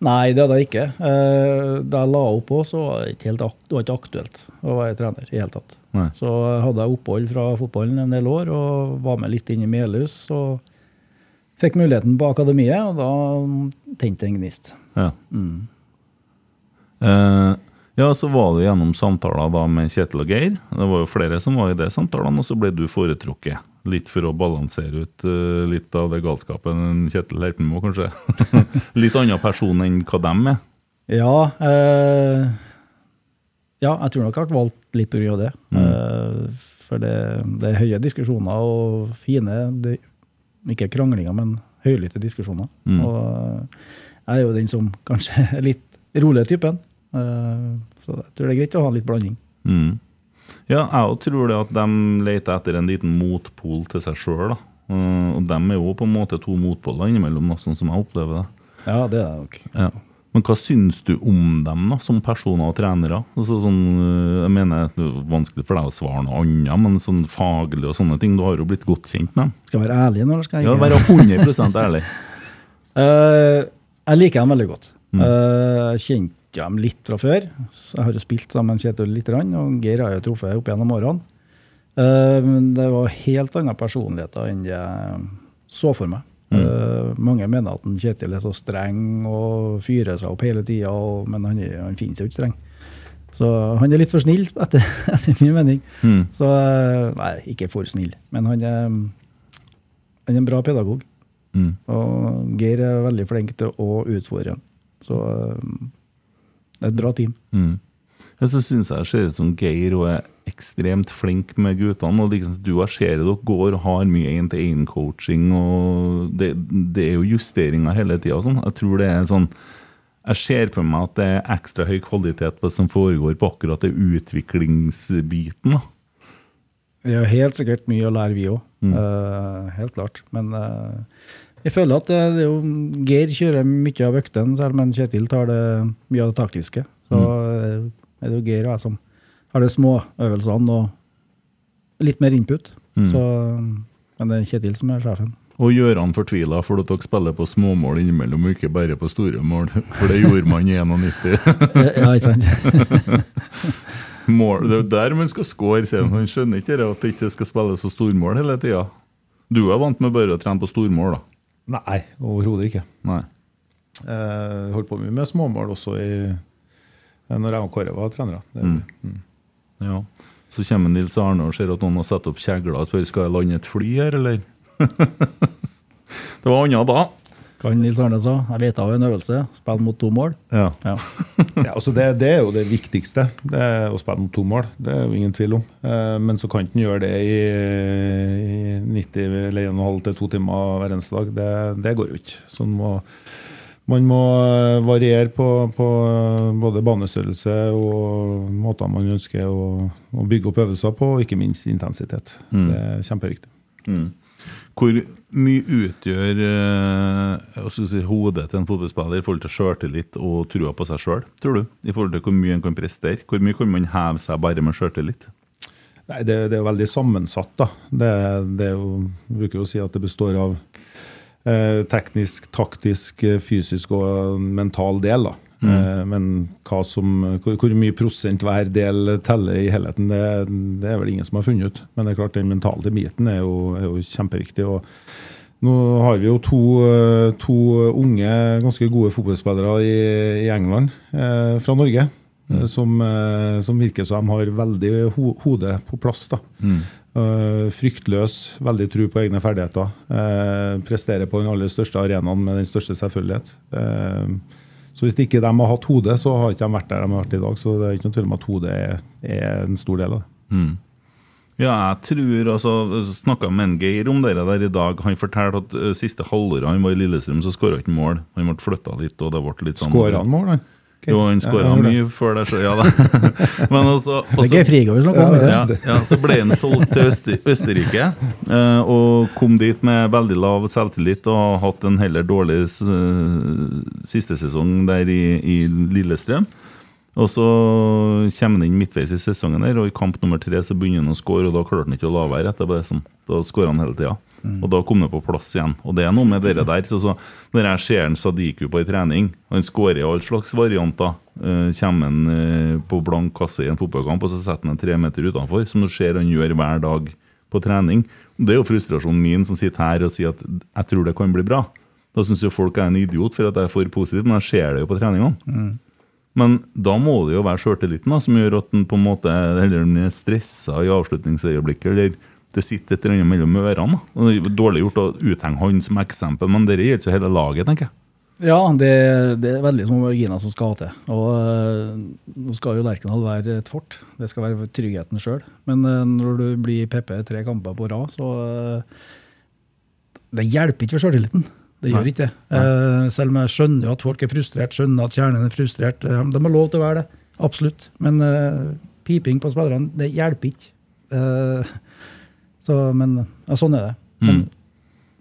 Nei, det hadde jeg ikke. Eh, Da jeg la opp òg, så var det ikke helt det var ikke aktuelt å være trener i det hele tatt. Nei. Så hadde jeg opphold fra fotballen en del år og var med litt inn i Melhus. Og fikk muligheten på akademiet, og da tente en gnist. Ja. Eh, ja, så var du gjennom samtaler da med Kjetil og Geir. Det var jo flere som var i de samtalene, og så ble du foretrukket. Litt for å balansere ut uh, litt av det galskapen Kjetil Herpen må, kanskje. litt annen person enn hva dem er. Ja, eh, ja, jeg tror nok jeg ble valgt litt pga. det. Eh, for det, det er høye diskusjoner og fine det, Ikke kranglinger, men høylytte diskusjoner. Mm. Og eh, jeg er jo den som kanskje er litt rolig typen. Eh, så jeg tror det er greit å ha litt blanding. Mm. Ja, jeg òg tror det at de leter etter en liten motpol til seg sjøl. og de er jo på en måte to motpoler innimellom, sånn som jeg opplever det. Ja, det er det nok. Ja. Men hva syns du om dem da, som personer og trenere? Altså, sånn, øh, jeg mener, Det er vanskelig for deg å svare noe annet, men sånn faglig og sånne ting, du har jo blitt godt kjent med dem. Skal jeg være ærlig nå, eller skal jeg Ja? Være 100% ærlig. uh, jeg liker dem veldig godt. Mm. Uh, Jeg kjente dem litt fra før. Så Jeg har jo spilt sammen med Kjetil litt, og Geir har jeg jo truffet opp gjennom årene. Eh, Men det var helt andre personligheter enn jeg så for meg. Mm. Eh, mange mener at Kjetil er så streng og fyrer seg opp hele tida, men han, han finnes jo ikke streng. Så han er litt for snill, etter, etter min mening. Mm. Så eh, Nei, ikke for snill, men han er, han er en bra pedagog. Mm. Og Geir er veldig flink til å utfordre. Så det er et bra team. Mm. Jeg så synes jeg det ser ut som Geir og er ekstremt flink med guttene. og liksom, Du ser dere går og har mye én-til-én-coaching, og det, det er jo justeringer hele tida. Sånn. Jeg tror det er sånn Jeg ser for meg at det er ekstra høy kvalitet på det som foregår på akkurat det utviklingsbiten. da. Vi har helt sikkert mye å lære, vi òg. Mm. helt klart. Men eh, jeg føler at det, det er jo, Geir kjører mye av øktene, selv, om Kjetil tar det, mye av det taktiske. Så mm. er det jo Geir og jeg som har de småøvelsene og litt mer input. Mm. Så, men det er Kjetil som er sjefen. Og Gjøran fortvila for at dere spiller på småmål innimellom, og ikke bare på store mål. For det gjorde man i 91. ja, ikke sant? Mål, det er jo der man skal score, sier han. Han skjønner ikke det at det ikke skal spilles på stormål hele tida. Du er vant med bare å trene på stormål, da? Nei, overhodet ikke. Nei. Jeg holdt på mye med småmål også i, når jeg og Kåre var trenere. Mm. Mm. Ja. Så kommer Nils Arne og ser at noen har satt opp kjegler og spør skal jeg lande et fly her, eller? det var annet da. Kan Nils Arne sa. Jeg vet av en øvelse. Spill mot to mål. Ja. Ja. Ja, altså det, det er jo det viktigste, det er å spille mot to mål. Det er jo ingen tvil om. Eh, Men så kan ikke en gjøre det i, i 90 eller 1,5 til to timer hver eneste dag. Det, det går jo ikke. Så man må, man må eh, variere på, på både banestørrelse og måter man ønsker å, å bygge opp øvelser på, og ikke minst intensitet. Det er kjempeviktig. Hvor mye utgjør eh, si, hodet til en fotballspiller i forhold til sjøltillit og trua på seg sjøl, tror du? I forhold til hvor mye en kan prestere? Hvor mye kan man heve seg bare med sjøltillit? Nei, det, det er jo veldig sammensatt. da. Det, det er jo, jeg bruker å si at det består av eh, teknisk, taktisk, eh, fysisk og mental del. da. Eh, men som, hvor, mye prosent hver del teller i helheten, det, det er vel ingen som har funnet ut. Men det er klart den mentale biten er jo, er jo kjempeviktig. og nå har vi jo to, eh, to unge, ganske gode fotballspillere i, i England eh, fra Norge. Mm. Som, eh, som virker som de har veldig ho hodet på plass. da. Eh, fryktløs, veldig tro på egne ferdigheter. Eh, presterer på den aller største arenaen med den største selvfølgelighet. Eh, så hvis ikke de har hatt hodet, så har ikke de vært der de har vært i dag. Så det er ikke noen tvil om at hodet er, er en stor del av det. Ja, jeg tror altså Snakka med en Geir om det der i dag. Han fortalte at uh, siste halvåret han var i Lillestrøm, så skåra ikke mål. Han ble flytta litt, og det ble litt sånn Skåra han mål, han? Ok. Jo, han skåra mye før det, så ja da. Men altså Det er også- Geir Frigård vi snakker om. ja, ja, Så ble han solgt til Øster Østerrike eh, og kom dit med veldig lav selvtillit og har hatt en heller dårlig siste sesong der i, i Lillestrøm. Og så kommer han inn midtveis i sesongen der, og i kamp nummer tre så begynner han å skåre, og da klarte han ikke å la være etterpå. det sånn. Da skårer han hele tida. Og da kom det på plass igjen. Og det er noe med dere der. Så, så når jeg ser en Sadiku på en trening, han skårer all slags varianter. Uh, kommer han uh, på blank kasse i en fotballkamp, og så setter han en tre meter utenfor, som du ser han gjør hver dag på trening. Det er jo frustrasjonen min som sitter her og sier at jeg tror det kan bli bra. Da syns jo folk jeg er en idiot for at jeg er for positiv, men jeg ser det jo på treningene. Men da må det jo være sjøltilliten som gjør at en på en måte eller den er stressa i avslutningsøyeblikket, eller det sitter et eller annet mellom ørene. Det er dårlig gjort å uthenge han som eksempel, men det gjelder hele laget, tenker jeg. Ja, det, det er veldig små marginer som skal til. Og øh, nå skal jo Lerkendal være et fort. Det skal være tryggheten sjøl. Men øh, når du blir PP tre kamper på rad, så øh, Det hjelper ikke for sjøltilliten. Det gjør Nei. ikke det. Uh, selv om jeg skjønner at folk er frustrert, skjønner at kjernen er frustrert. De har lov til å være det. Absolutt. Men piping på spillerne, det hjelper ikke. Eh, så, men ja, sånn er det. Men, Mm.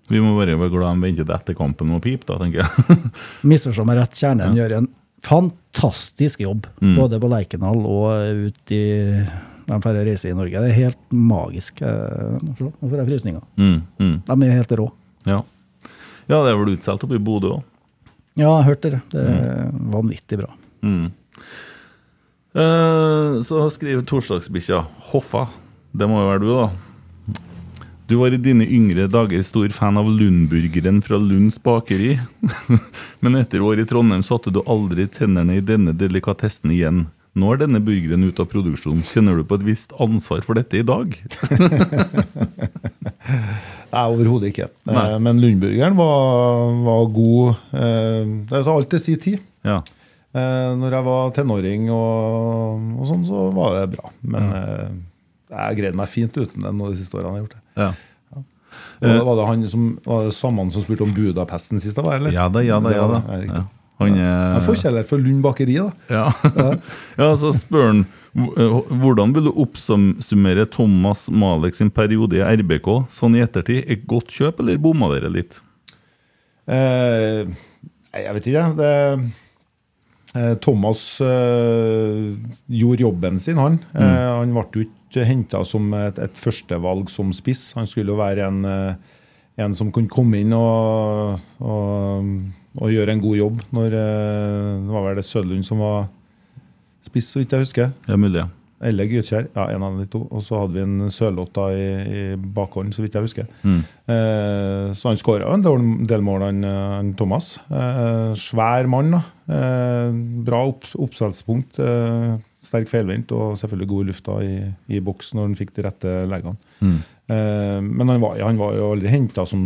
Vi må bare være glad de venter til etter kampen med å pipe, da, tenker jeg. Misforstå meg rett, Kjernen gjør en fantastisk jobb. Mm. Både på Lerkendal og ut i de færre reiser i Norge. Det er helt magisk. Eh, Nå får jeg frysninger. Mm, mm. De er helt rå. Ja. ja, det er vel utsolgt oppe i Bodø òg. Ja, jeg hørte det. Det er vanvittig bra. Mm. Eh, så skriver torsdagsbikkja Hoffa. Det må jo være du, da. Du var i dine yngre dager stor fan av Lundburgeren fra Lunds bakeri. Men etter år i Trondheim satte du aldri tennene i denne delikatessen igjen. Nå er denne burgeren ute av produksjon. Kjenner du på et visst ansvar for dette i dag? Nei, overhodet ikke. Nei. Eh, Men Lundburgeren var, var god. eh, Det er alt til sin tid. Ja. Eh, Når jeg var tenåring og, og sånn, så var det bra. Men ja. jeg greide meg fint uten det nå de siste årene. jeg har gjort det. Ja. Og var det han som, var det samme som spurte om Budapesten sist? Var, eller? ja da, ja da. Ja, da. ja. Ja. Han er Jeg får kjærlighet for Lund bakeri, da. Ja. ja, så spør han hvordan vil du oppsummere Thomas Malek sin periode i RBK sånn i ettertid? Et godt kjøp, eller bomma dere litt? Eh, jeg vet ikke. Det, eh, Thomas eh, gjorde jobben sin, han. Eh, han ble jo ikke henta som et, et førstevalg som spiss. Han skulle jo være en, eh, en som kunne komme inn og, og, og gjøre en god jobb. Når, eh, det var vel det Sølund som var spiss, så vidt jeg husker. Ja, mulig, ja. Eller Gytkjær. Ja, en av de to. Og så hadde vi en Sørloth i, i bakhånd, så vidt jeg husker. Mm. Eh, så han skåra en del, mål, han, eh, han Thomas. Eh, svær mann. da. Eh, bra opp, oppsalgspunkt. Sterk feilvendt og selvfølgelig god lufta i, i boks når han fikk de rette leggene. Mm. Eh, men han var, han var jo aldri henta som,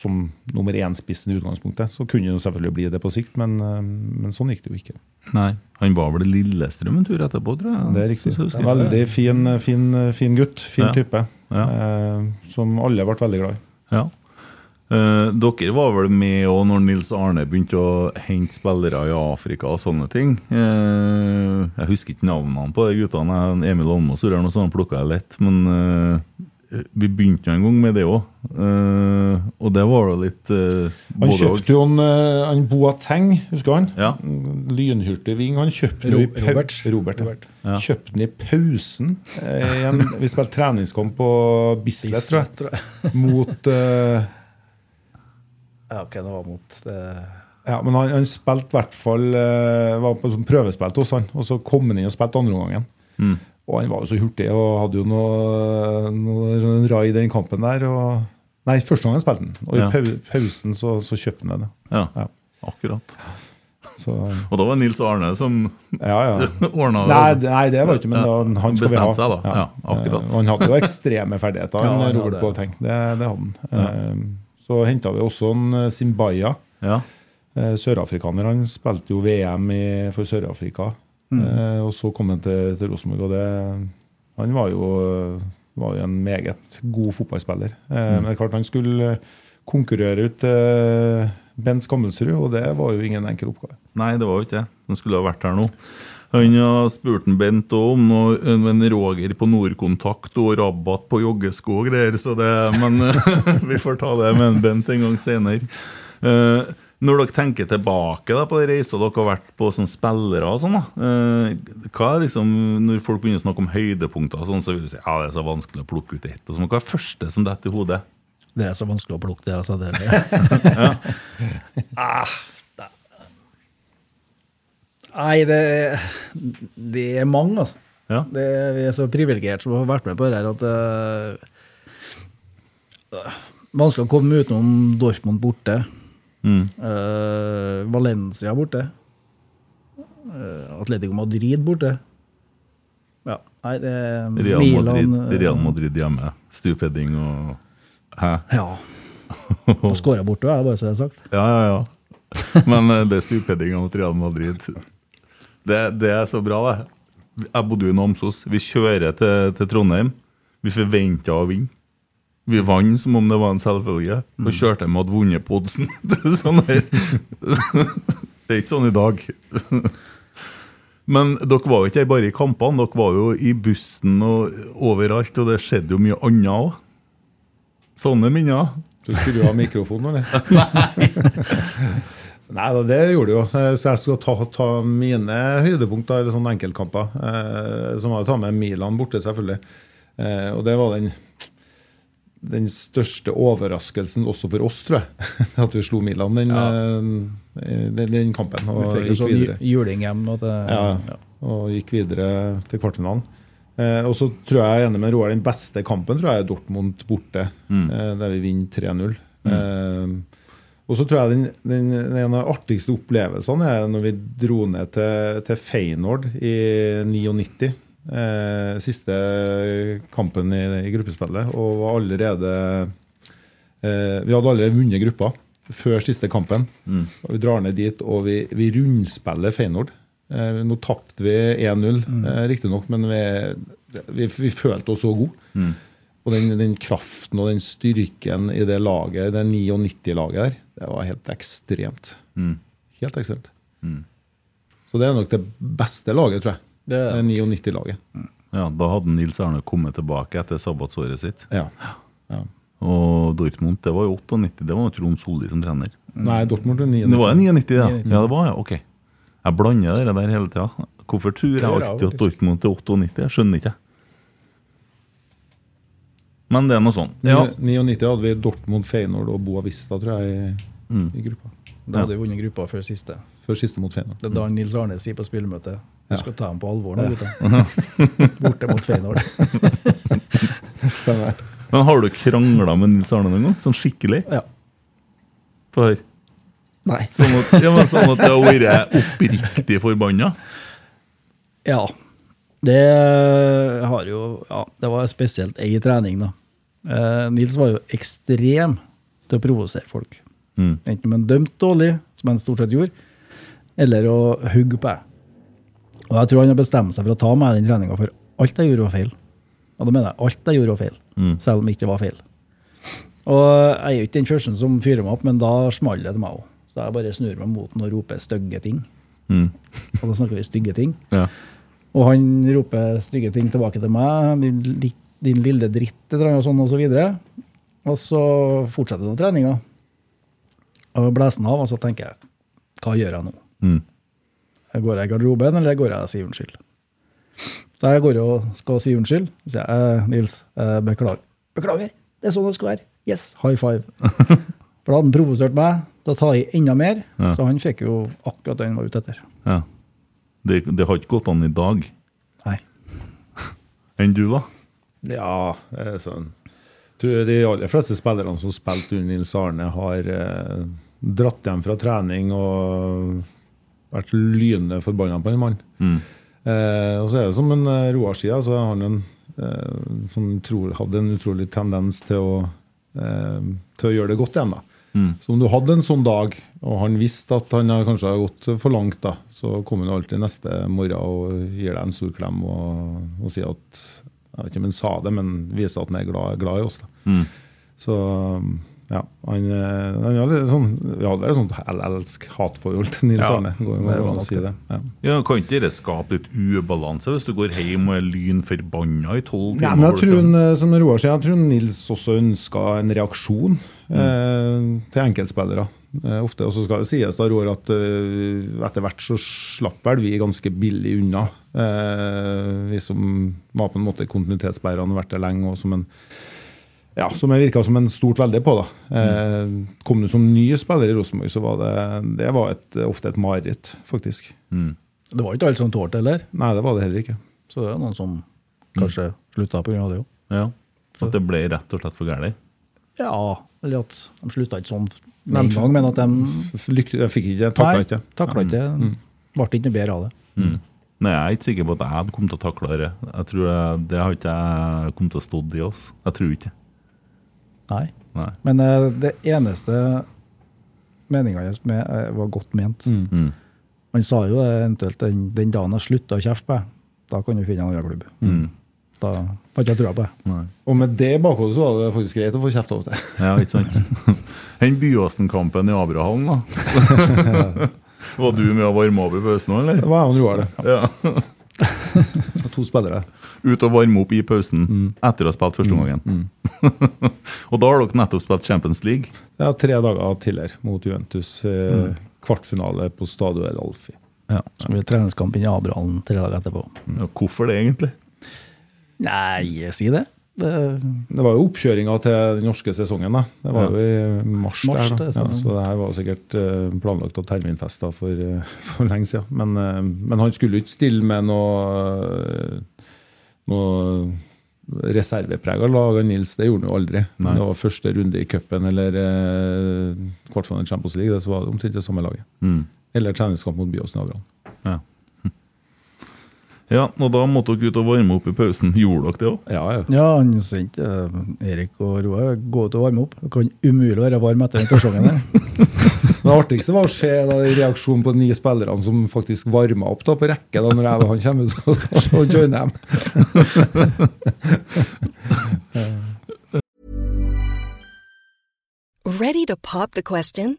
som nummer én-spissen i utgangspunktet. Så kunne jo selvfølgelig bli det på sikt, men, eh, men sånn gikk det jo ikke. Nei, han var vel i Lillestrøm en tur etterpå, tror jeg. Det er riktig. det En veldig fin, fin, fin gutt. Fin Ja. type. Ja. Eh, som alle ble veldig glad i. Ja. Eh, dere var vel med òg når Nils Arne begynte å hente spillere i Afrika og sånne ting. Uh, jeg husker ikke navnene på de guttene. Emil Almås og noe sånt, plukka jeg lett. Men uh, vi begynte jo en gang med det òg. og det var jo litt Han kjøpte jo en, en Boateng, husker han? Ja. Lynhurtig ving. Han kjøpte Ro- Robert. Robert. Robert. Ja. Kjøpte den i pausen. En, vi spilte treningskamp på Bislett, tror jeg. tror jeg. Mot Ja, ok, det var mot det. Ja, men han, han spilte i hvert fall eh, Var på sånn prøvespill hos han, og så kom han inn og spilte andreomgangen. Mm. Og han var jo så hurtig og hadde jo noe, noe rai i den kampen der. Og, nei, første gang han spilte den. Og i Ja. pausen så, så kjøpte han det. Ja, Ja. akkurat. Så, Og da var Nils Arne som ja, ja. ordna det. Nei, det- nei, det var ikke men da, han skal vi ha. Seg da. Ja, akkurat. Eh, og Han hadde jo ekstreme ferdigheter, Ja, han, han Robert Boateng. Det, det hadde han. Eh, Så henta vi også en eh, Zimbaya. Ja. Eh, Sørafrikaner. Han spilte jo VM i, for Sør-Afrika. Mm. Eh, og så kom han til, til Rosenborg, og det, han var jo, var jo en meget god fotballspiller. Eh, Mm. Men det er klart han skulle konkurrere ut eh, Bent Skammelsrud, og det var jo ingen enkel oppgave. Nei, det var jo ikke det. Han skulle ha vært her nå. Han har spurt en Bent om noe, en Roger på Nordkontakt og rabatt på joggesko og greier, så det, men vi får ta det med en Bent en gang senere. Eh, når dere tenker tilbake da, på de reiser dere har vært på som spillere, og sånn da, eh, hva er liksom, når folk begynner å snakke om høydepunkter, sånn, så vil du si ja, det er så vanskelig å plukke ut ett. og sånn. Hva er det første som detter i hodet? Det er så vanskelig å plukke det. Altså, det ah, det. Nei, det, det er mange, altså. Ja. Det, vi er så privilegerte som har vært med på det her at uh, Vanskelig å komme utenom Dortmund borte. Mm. Uh, Valencia borte. Uh, Atletico Madrid borte. Ja, nei, det Real Madrid, Milan, Madrid, Real Madrid hjemme, stupheading og Hæ? Ja. Og skåra borte, bare så det er sagt. Ja, ja, ja. Men det er stupheadinga mot Real Madrid. Det, det er så bra, det. Jeg bodde jo i Namsos. Vi kjører til, til Trondheim. Vi forventa å vinne. Vi vant som om det var en selvfølge, og kjørte med at vunnet på oddsen. Sånn. Det er ikke sånn i dag. Men dere var jo ikke bare i kampene, dere var jo i bussen og overalt, og det skjedde jo mye annet òg. Sånne minner. Så skulle du ha mikrofon, eller? Nei da, det gjorde det jo. Eh, Så jeg skal ta, ta mine høydepunkter, eller sånne enkeltkamper. Eh, så må jeg ta med Milan borte, selvfølgelig. Eh, og det var den, den største overraskelsen også for oss, tror jeg. At vi slo Milan den, ja. den, den kampen. Vi Og fikk jo gikk sånn videre. ju- juling hjem. At det, Ja, og gikk videre til kvartfinalen. Eh, og så tror jeg jeg er enig med Roar, den beste kampen tror jeg er Dortmund borte, eh, der vi vinner 3-0. Eh, og så tror jeg den, den, den, artigste opplevelsene er når vi dro ned til, til Feyenoord i 99. Eh, siste kampen i, i gruppespillet. Og var allerede eh, Vi hadde allerede vunnet gruppa før siste kampen. Og Vi drar ned dit, og vi, vi rundspiller Feyenoord. Eh, nå tapte vi 1-0, eh, riktignok, men vi, vi, vi følte oss så gode. Og den, den kraften og den styrken i det laget, det 99-laget der, det var helt ekstremt. Helt ekstremt. Så det er nok det beste laget, tror jeg. Det er- Det 99-laget. Ja, Da hadde Nils Arne kommet tilbake etter sabbatsåret sitt. Ja. ja. Og Dortmund, det var jo 98, det var jo Trond Solli som trener. Nei, Dortmund er 99. Det var 99, ja. Ja, det var ja, ok. Jeg blander det der hele tida. Hvorfor tror jeg alltid at Dortmund er 98? Jeg skjønner ikke. Men det er noe sånn. Ja. 99 hadde vi Dortmund, Feyenoord og Boavista tror jeg, i, i gruppa. Da hadde vi vunnet gruppa før siste. Før siste mot Feyenoord. Det er da Nils Arne sier på spillemøtet du Ja. skal ta ham på alvor nå, gutta. Borte mot Feyenoord. Stemmer. Men har du krangla med Nils Arne noen gang? Sånn skikkelig? Ja. Få høre. Nei. Sånn at, ja, men sånn at det har vært oppriktig forbanna? Ja. Det har jo Ja, det var spesielt ei trening, da. Eh, Nils var jo ekstrem til å provosere folk. Mm. Enten man dømte dårlig, som han stort sett gjorde, eller å hugge på. Og jeg tror han har bestemt seg for å ta meg den treninga, for alt jeg gjorde var feil. Og da mener jeg alt jeg gjorde var feil, Mm. selv om det ikke var feil. Og jeg er jo ikke den første som fyrer meg opp, men da smalt det til meg òg. Så jeg bare snur meg mot den og roper stygge ting. Mm. Og da snakker vi stygge ting. Ja. Og han roper stygge ting tilbake til meg. Din, din lille dritt, og sånn, og så videre. Og så fortsetter da treninga. Og blæser den av, og så tenker jeg, hva gjør jeg nå? Mm. Går jeg i garderoben, eller går jeg og sier unnskyld? Så jeg går og skal si unnskyld. Så sier jeg, eh, Nils, eh, beklager. Beklager, det er sånn det skal være. Yes, high five. For da hadde han provosert meg til å ta i enda mer, Ja. så han fikk jo akkurat det han var ute etter. ja. Det, det har ikke gått an i dag. Nei. Enn du, da? Ja, det er sånn. Tror de aller fleste spillerne som spilte under Nils Arne, har eh, dratt hjem fra trening og vært lynende forbanna på en mann. Mm. Eh, og så er det som en eh, Roar sier, så har han en, eh, som tror, hadde en utrolig tendens til å, eh, til å gjøre det godt igjen. da. Mm. Så om du hadde en sånn dag, og han visste at han kanskje har gått for langt, da, så kommer han alltid neste morgen og gir deg en stor klem og, og sier at Jeg vet ikke om han sa det, men viser at han er glad, glad i oss. da. Mm. Så ja, han, han hadde sånn, Vi hadde et sånt elsk-hat-forhold til Nils Ja, Arne. Går det an å si det. Ja. Ja, Kan ikke det skape litt ubalanse hvis du går hjem og er lynforbanna i tolv Ja, men jeg tror, eh, som Roar sier, jeg tror Nils også ønska en reaksjon eh, til enkeltspillere. Eh, ofte, og så skal det sies da, Roar, at eh, etter hvert så slapp vel vi ganske billig unna. Eh, vi som var på en måte kontinuitetsbærerne, vært der lenge, og som en ja, som jeg virka som en stort veldig på. da. Eh, kom du som ny spiller i Rosenborg, så var det, det var et, ofte et mareritt, faktisk. Mm. Det var ikke alle som tålte heller, Nei, det var det heller ikke. så det er noen som kanskje slutta pga. det òg. Ja. At det ble rett og slett for galt? Ja, eller at de slutta ikke sånn med en gang, men at de ikke jeg fikk ikke, takla ikke. takla ikke. Mm. Ble ikke noe bedre av det. Mm. Nei, Jeg er ikke sikker på at jeg hadde kommet til å takle det. Jeg tror jeg, Det har ikke jeg kommet til å stå i oss. Jeg tror ikke Nei. Nei. Men uh, det eneste meninga hans med, eh, var godt ment. Mm. Han sa jo eventuelt den, den dagen jeg slutta å kjefte på deg, da kan du finne en annen klubb. Mm. Da har ikke jeg trua på det. Nei. Og med det i bakhodet så var det faktisk greit å få kjeft av og til. Ja, ikke sant? Den Byåsen-kampen i Abrahallen, da. Var du med å varme opp i pausen òg, Det var var og Roar, det. Ja. To spillere. Ut og varme opp i pausen etter å ha spilt første gangen. og da har dere nettopp spilt Champions League. Ja, tre dager tidligere mot Juventus. Eh, Kvartfinale på Stadio El Alfi. Ja. Så blir det treningskamp inn i Abrahallen tre dager etterpå. Ja, Hvorfor det, egentlig? Nei, si det. det Det var jo oppkjøringa til den norske sesongen. da. Det var jo i mars. Mars, der, da. er Ja, så det her var sikkert eh, planlagt av terminfester for, eh, for lenge siden. Men, eh, men han skulle jo ikke stille med noe, noe reserveprega lag av Nils. Det gjorde han jo aldri. Nei. Det var første runde i cupen eller kvartfinalen i Champions League. Det så var det omtrent det samme laget. Mm. Eller treningskamp mot Byåsen Avran. Ja. Ja, og da måtte dere ut og varme opp i pausen. Gjorde dere det òg? Ja, ja. Ja, han sendte eh, Erik og Roar gå ut og varme opp. Det kan umulig være varm etter den første gangen. der. Det artigste var å se da, reaksjonen på de ni spillerne som faktisk varma opp da, på rekke da når jeg og han kommer ut og, og joiner dem. Ready to pop the question?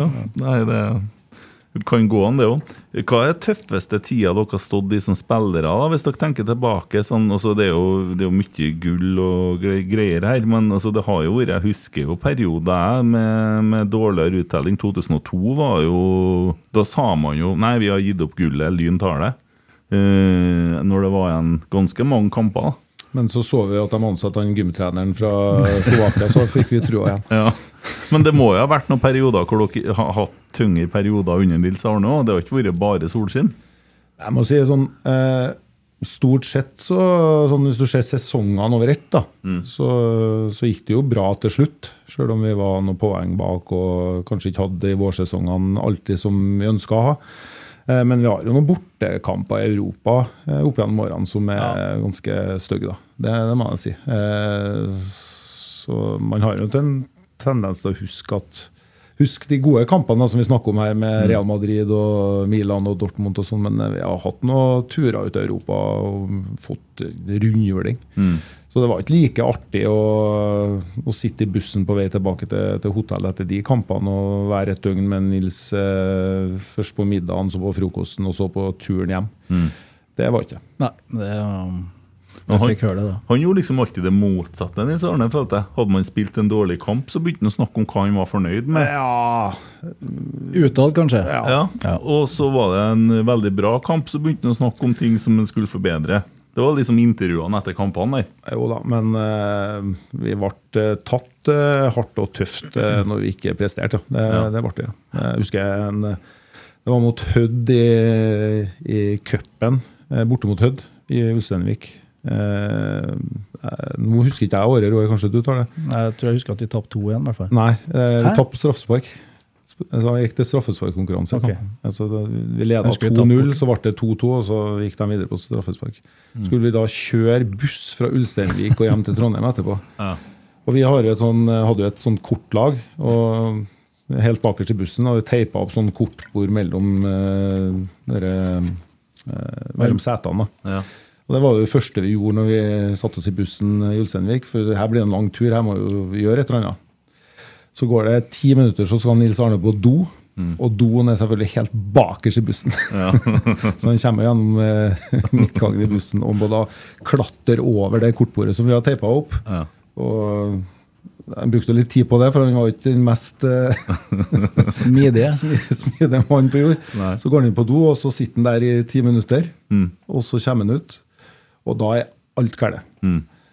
Ja, nei, det kan gå an, det òg. Hva er tøffeste tida dere har stått i som spillere, da, hvis dere tenker tilbake? Sånn, altså, det, er jo, det er jo mye gull og greier her, men altså, det har jo vært Jeg husker jo perioder med, med dårligere uttelling. 2002 var jo Da sa man jo Nei, vi har gitt opp gullet, Lyn tar det. Eh, når det var igjen ganske mange kamper. Men så så vi at de ansatte han gymtreneren fra Slovakia, så fikk vi trua igjen. Ja. Men det må jo ha vært noen perioder hvor dere har hatt tyngre perioder under Nils Arne òg? Det har ikke vært bare solskinn? Jeg må si sånn eh, Stort sett så sånn Hvis du ser sesongene over ett, da, så, så gikk det jo bra til slutt. Selv om vi var noen poeng bak og kanskje ikke hadde i vårsesongene alltid som vi ønska å ha. Eh, men vi har jo noen bortekamper i Europa eh, opp gjennom årene som er ganske stygge, da. Det, det må jeg si. Eh, så man har jo en tendens til å huske at Husk de gode kampene som vi snakker om her, med Real Madrid og Milan og Dortmund og sånn, men eh, vi har hatt noen turer ut i Europa og fått rundhjuling. Så det var ikke like artig å, å sitte i bussen på vei tilbake til, til hotellet etter de kampene og være et døgn med Nils eh, først på middagen, så på frokosten og så på turen hjem. Det var ikke. Nei, det um, Men Jeg han, fikk høre det, da. han gjorde liksom alltid det motsatte. Nils Arne, følte jeg. Hadde man spilt en dårlig kamp, så begynte han å snakke om hva han var fornøyd med. Ja, Utad, kanskje. Ja. Ja. Og så var det en veldig bra kamp, så begynte han å snakke om ting som han skulle forbedre. Det var liksom intervjuene etter kampene der. Jo da, men uh, vi ble eh, tatt uh, hardt og tøft uh, når vi ikke presterte. ja. Det, Ja. det ble det. Jeg husker en, det var mot Hødd i, i cupen, borte mot Hødd i Ulsteinvik. Eh, eh, nå husker ikke jeg året, Roar, kanskje du tar det? Jeg tror jeg husker at de tapte 2 igjen. i hvert fall. Nei, eh, vi tapte straffespark. Sp- Så gikk det straffesparkkonkurranse. Okay. Altså, vi leda Jeg husker vi tapte 2-0, så ble det 2-2, og så gikk de videre på straffespark. Skulle vi da kjøre buss fra Ulsteinvik og hjem til Trondheim etterpå? Ja. Og vi har jo et sånn, hadde jo et sånn kortlag, og helt bakerst i bussen og vi teipa opp sånn kortbord mellom, eh, dere, eh, mellom setene. da. Ja. Og Det var jo det første vi gjorde når vi satte oss i bussen i Ulsteinvik. For her blir det en lang tur, her må vi gjøre et eller annet. Så går det ti minutter, så skal Nils Arne på do. Og doen er selvfølgelig helt bakerst i bussen. så han kommer gjennom eh, midtgangen i bussen og må da klatre over det kortbordet som vi har teipa opp. Ja. Og han brukte litt tid på det, for han var ikke den mest eh, Smidige. smidige mannen på jord. Nei. Så går han inn på do, og så sitter han der i ti minutter. Og så kommer han ut, og da er alt galt.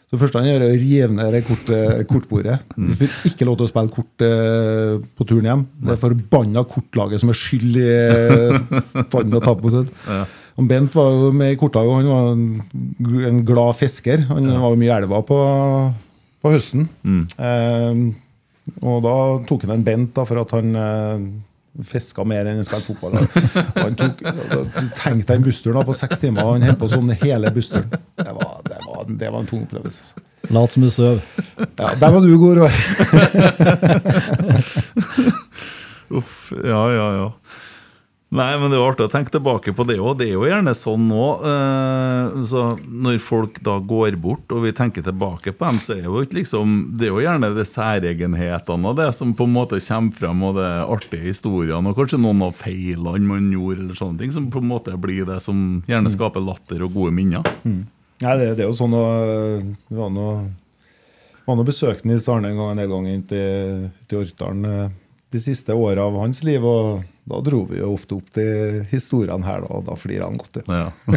Så det første han gjør, er å rive ned det kort, kortbordet. Du får ikke lov til å spille kort eh, på turen hjem. Det er forbanna kortlaget som er skyld i eh, og tapet mot. Og Bent var jo med i kortlaget, han var en, en glad fisker. Han var jo mye i elva på, på høsten. Eh, og da tok han en Bent da, for at han eh, fiska mer enn han spilte fotball. Han tok, du tenkte deg en bussturen på seks timer, og han holdt på sånn hele bussturen. Det var, det, var, det var en tung opplevelse. Lat som du sover. Ja, der var du god, Roar. Uff, ja, ja, ja. Nei, men det er jo artig å tenke tilbake på det òg. Det er jo gjerne sånn nå. Eh, så når folk da går bort, og vi tenker tilbake på dem, så er jo ikke liksom Det er jo gjerne det særegenhetene og det som på en måte kommer frem, og det artige historiene, og kanskje noen av feilene man gjorde, eller sånne ting, som på en måte blir det som gjerne skaper latter og gode minner. Nei, det, det er jo sånn å Vi var nå var nå besøkt Nils Arne en gang en del ganger inn til, til Orkdalen eh, de siste åra av hans liv, og da dro vi jo ofte opp til historiene her, da, og da flirer han godt. Ja. Ja.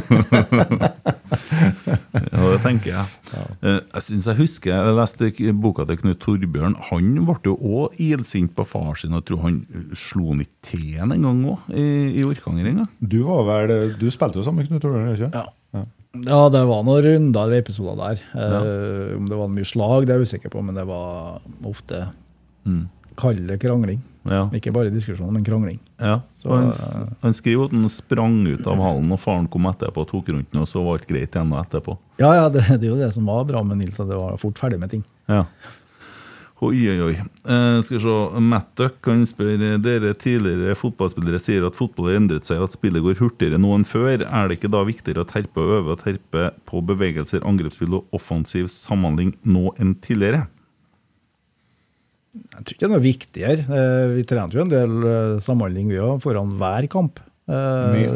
ja, det tenker jeg. Ja. Jeg synes jeg husker Jeg leste boka til Knut Torbjørn. Han ble jo òg ilsint på far sin. og Jeg tror han eh, slo han i teen en gang òg, i, i Orkanger. Du Du spilte jo sammen med Knut Torbjørn, ikke? Ja. Ja, det var noen runder eller episoder der. Eh, om det var mye slag, det er jeg usikker på, men det var ofte mm. kald krangling. Ja. Ikke bare diskusjoner, men krangling. Ja, Så, han, eh, han skriver at han sprang ut av hallen, og faren kom etterpå og tok rundt den, og så var alt greit igjen etterpå. Ja, ja, det, det er jo det som var bra med Nils, at det var fort ferdig med ting. Ja. Oi, oi, oi. Eh, skal vi se. Matt Duck kan spørre dere tidligere fotballspillere sier at fotball har endret seg, og at spillet går hurtigere nå enn før. Er det ikke da viktigere å terpe og øve og terpe på bevegelser, angrepsspill og offensiv samhandling nå enn tidligere? Jeg tror ikke det er noe viktigere. Eh, Vi trente jo en del eh, samhandling vi òg, foran hver kamp. Mye?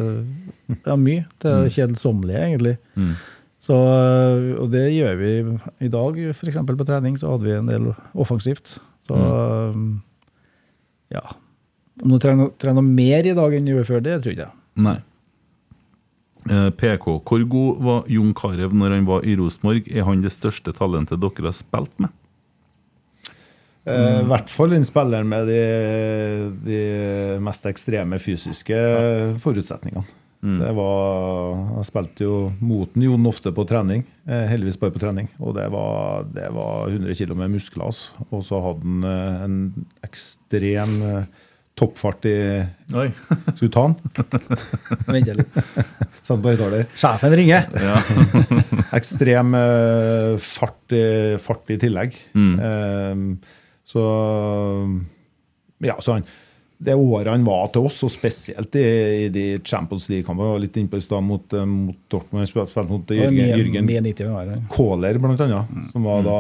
Ja, mye. Det er kjedsommelige, egentlig. Så, eh, og det gjør vi i dag, f.eks. på trening, så hadde vi en del offensivt. Så mm. ja. Om du trener, trener mer i dag enn du gjorde før, det tror jeg ikke. Nei. Eh, PK, hvor god var Jon Carew når han var i Rosenborg? Er han det største talentet dere har spilt med? Eh, I hvert fall den spilleren med de, de mest ekstreme fysiske forutsetningene. Det var, Jeg spilte jo mot Jon ofte på trening, eh, heldigvis bare på trening. Og det var, det var 100 kg med muskler. altså. Og så hadde han eh, en ekstrem toppfart i Oi. Skal du ta den? Vent litt. Sett på høyttaler. Sjefen ringer! Ekstrem fart, fart i tillegg. Eh, så Ja, så han det året han var til oss, og spesielt i, i de Champions League-kampene, var litt innpå i stad mot, eh, mot Dortmund, spilte mot Jørgen, Jørgen ja. Kohler, blant annet, som var da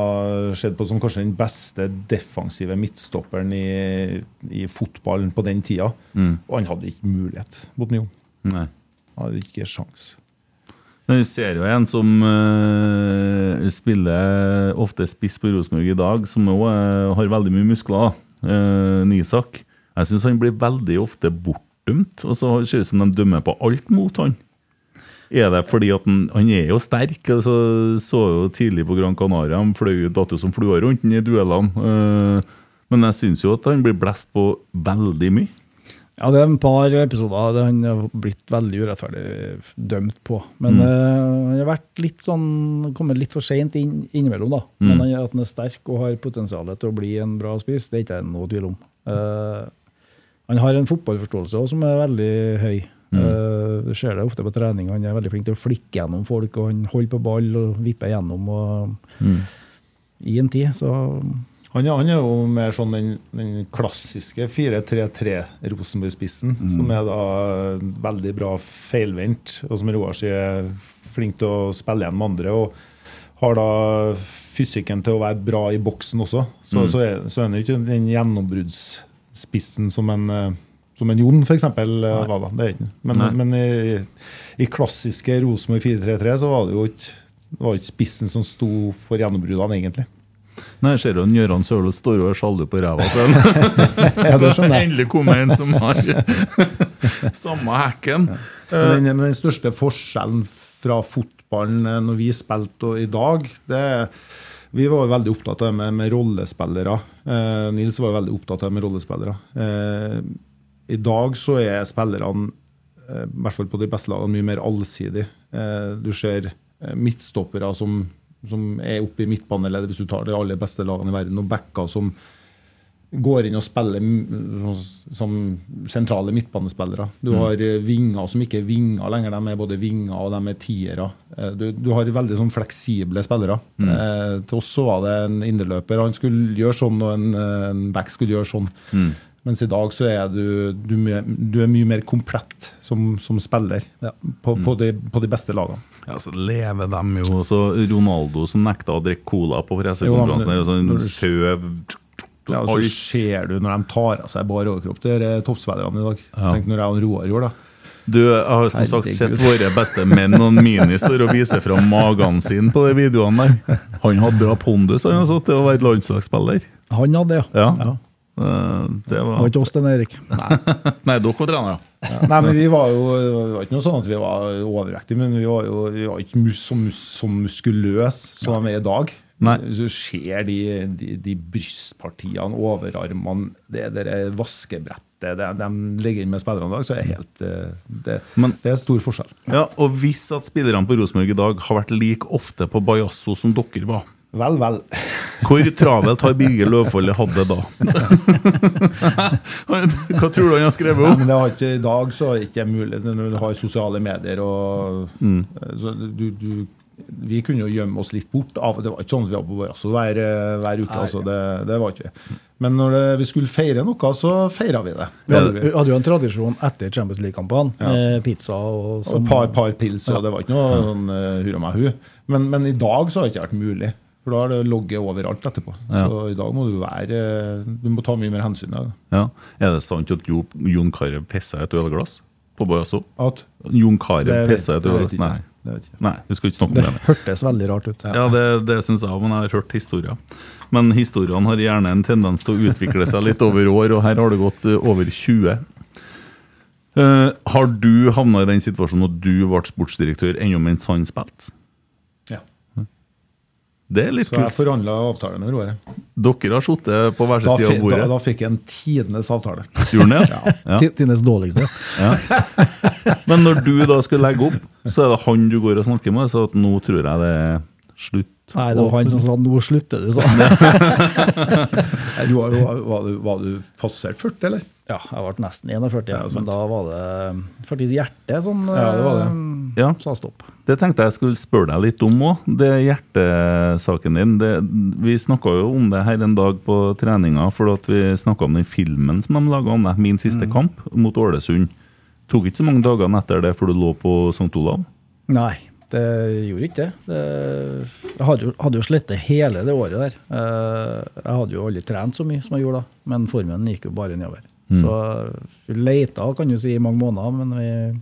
sett på som kanskje den beste defensive midtstopperen i, i fotballen på den tida. Og han hadde ikke mulighet mot Nyon. Han hadde ikke sjans. Men Vi ser jo en som uh, spiller ofte spiss på Rosenborg i dag, som òg har veldig mye muskler. Uh, Nisak. Jeg syns han blir veldig ofte bortdømt, og så ser det ut som de dømmer på alt mot han. Er det fordi at han, han er jo sterk? altså Så jo tidlig på Gran Canaria, han fløy datt jo som flua rundt han i duellene. Eh, men jeg syns jo at han blir blest på veldig mye. Ja, det er en par episoder der han har blitt veldig urettferdig dømt på. Men eh, han har vært litt sånn, kommet litt for seint inn, innimellom, da. Men han, at han er sterk og har potensial til å bli en bra spiss, det er ikke noe tvil om. Uh, han har en fotballforståelse også, som er veldig høy. Eh, du ser det ofte på trening. Han er veldig flink til å flikke gjennom folk, og han holder på ball og vipper gjennom. Og, I en tid, så Han han er jo mer sånn den, den klassiske 4-3-3 Rosenborg-spissen, som er da veldig bra feilvendt, og som Roar sier er flink til å spille igjen med andre. og har da fysikken til å være bra i boksen også. Så, så, er, så er han jo ikke den gjennombruddsspissen som en, eh, som en Jon f.eks. var. da. Det er ikke. Men, men i, i klassiske Rosenborg 4-3-3 så var det jo ikke det var ikke spissen som sto for gjennombruddene, egentlig. Nei, ser du Gøran Sølo står og er sjalu på ræva til en. Ja, det skjønner jeg. Endelig kom en som har samme hekken. Men den, men den største forskjellen fra fotballen eh, når vi spilte og i dag, det vi var veldig opptatt av det med, med rollespillere. Eh, Nils var veldig opptatt av det med rollespillere. Eh, I dag så er spillerne, eh, i hvert fall på de beste lagene, mye mer allsidige. Eh, du ser eh, midtstoppere som, som er oppe i midtbaneleddet, hvis du tar de aller beste lagene i verden, og backer som går inn og spiller som sentrale midtbanespillere. Du har eh, vinger som ikke er vinger lenger, de er både vinger og de er tiere. Eh, Du, du har veldig sånn fleksible spillere. Eh, til oss så var det en indreløper. Han skulle gjøre sånn, og en, eh, en back skulle gjøre sånn. Mens i dag så er du, du, mye- du er mye mer komplett som, som spiller Ja. på, på, de, på de beste lagene. Ja, så lever dem jo så Ronaldo som nekta å drikke cola på pressekonferansen. Er sånn søv Ja, og så ser du når de tar av seg bar overkropp, Det er toppspillerne i dag. Tenk når jeg og Roar gjorde det. Du, jeg har som sagt sett våre beste menn og mini står og viser fram magen sin på de videoene der. Han hadde bra pondus han altså, til å være landslagsspiller. Han hadde, ja. Ja. ja. Eh, Det var var ikke oss, den Erik. Nei, dere var trenere. Nei, men vi var jo Det var ikke noe sånn at vi var overvektige, men vi var jo vi var ikke mus, så, mus, så muskuløse som de er i dag. Nei. Hvis du ser de, de, de brystpartiene, overarmene, det der vaskebrettet det, De ligger med spillerne i dag, så er helt eh, det, Men- det er stor forskjell. Ja, Og hvis at spillerne på Rosenborg i dag har vært like ofte på Bajasso som dere var, Vel, vel. hvor travelt har Birger Løvfoldet hatt det da? Hva tror du han har skrevet Nei, om? men det har ikke, I dag så er det ikke mulig når du har sosiale medier. og Mm. så du, du, Vi kunne jo gjemme oss litt bort. av Det var ikke sånn at vi var på Barrasso hver, hver uke. altså det, det var ikke vi. Men når det, vi skulle feire noe, så feira vi det. Vi hadde, vi vi. hadde jo en tradisjon etter Champions League-kampene Ja. pizza og Og sånn. et par, par pils, og det var ikke noe sånn uh, hurra meg hu. Men, men i dag så har det ikke vært mulig. For da er det logget overalt etterpå. Så i dag må du være Du må ta mye mer hensyn. Da. Ja. Er det sant at Jo- Jon Carew pissa et ølglass på Bajasso? At, Jon Carew pissa et det vet ølglass? Nei. Nei, vi skal ikke snakke om Det det. hørtes veldig rart ut. Ja, det, det syns jeg, men jeg har hørt historier. Men historiene har gjerne en tendens til å utvikle seg litt over år, og her har det gått eh, over 20. Uh, har du havna i den situasjonen at du ble sportsdirektør ennå mens han spilte? Ja. Det er litt Så jeg kult. forhandla avtale med Roar. Dere har sittet på hver sin side av bordet. da, da fikk jeg en tidenes avtale. Gjorde? Ja. Ti- Tines dårligste. Men når du da skal legge opp, så er det han du går og snakker med, så at nå tror jeg det er slutt. Nei, det var han som sa 'nå slutter du', sånn. Eh, Roar, var, var, du, var du passert 40, eller? Ja, jeg ble nesten 41, Ja, men da var det faktisk hjertet som Ja, det var det. eh, Ja. sa stopp. Det tenkte jeg skulle spørre deg litt om òg, det hjertesaken din. Det, vi snakka jo om det her en dag på treninga, for at vi snakka om den filmen som de laga om deg, 'Min siste kamp', mot Ålesund. Tok ikke så mange dagene etter det for du lå på St. Olav? Nei, det gjorde ikke det. jeg hadde jo, hadde jo slettet hele det året der. Eh, Jeg hadde jo aldri trent så mye som jeg gjorde da, men formen gikk jo bare nedover. Så vi leita, kan du si, i mange måneder, men vi,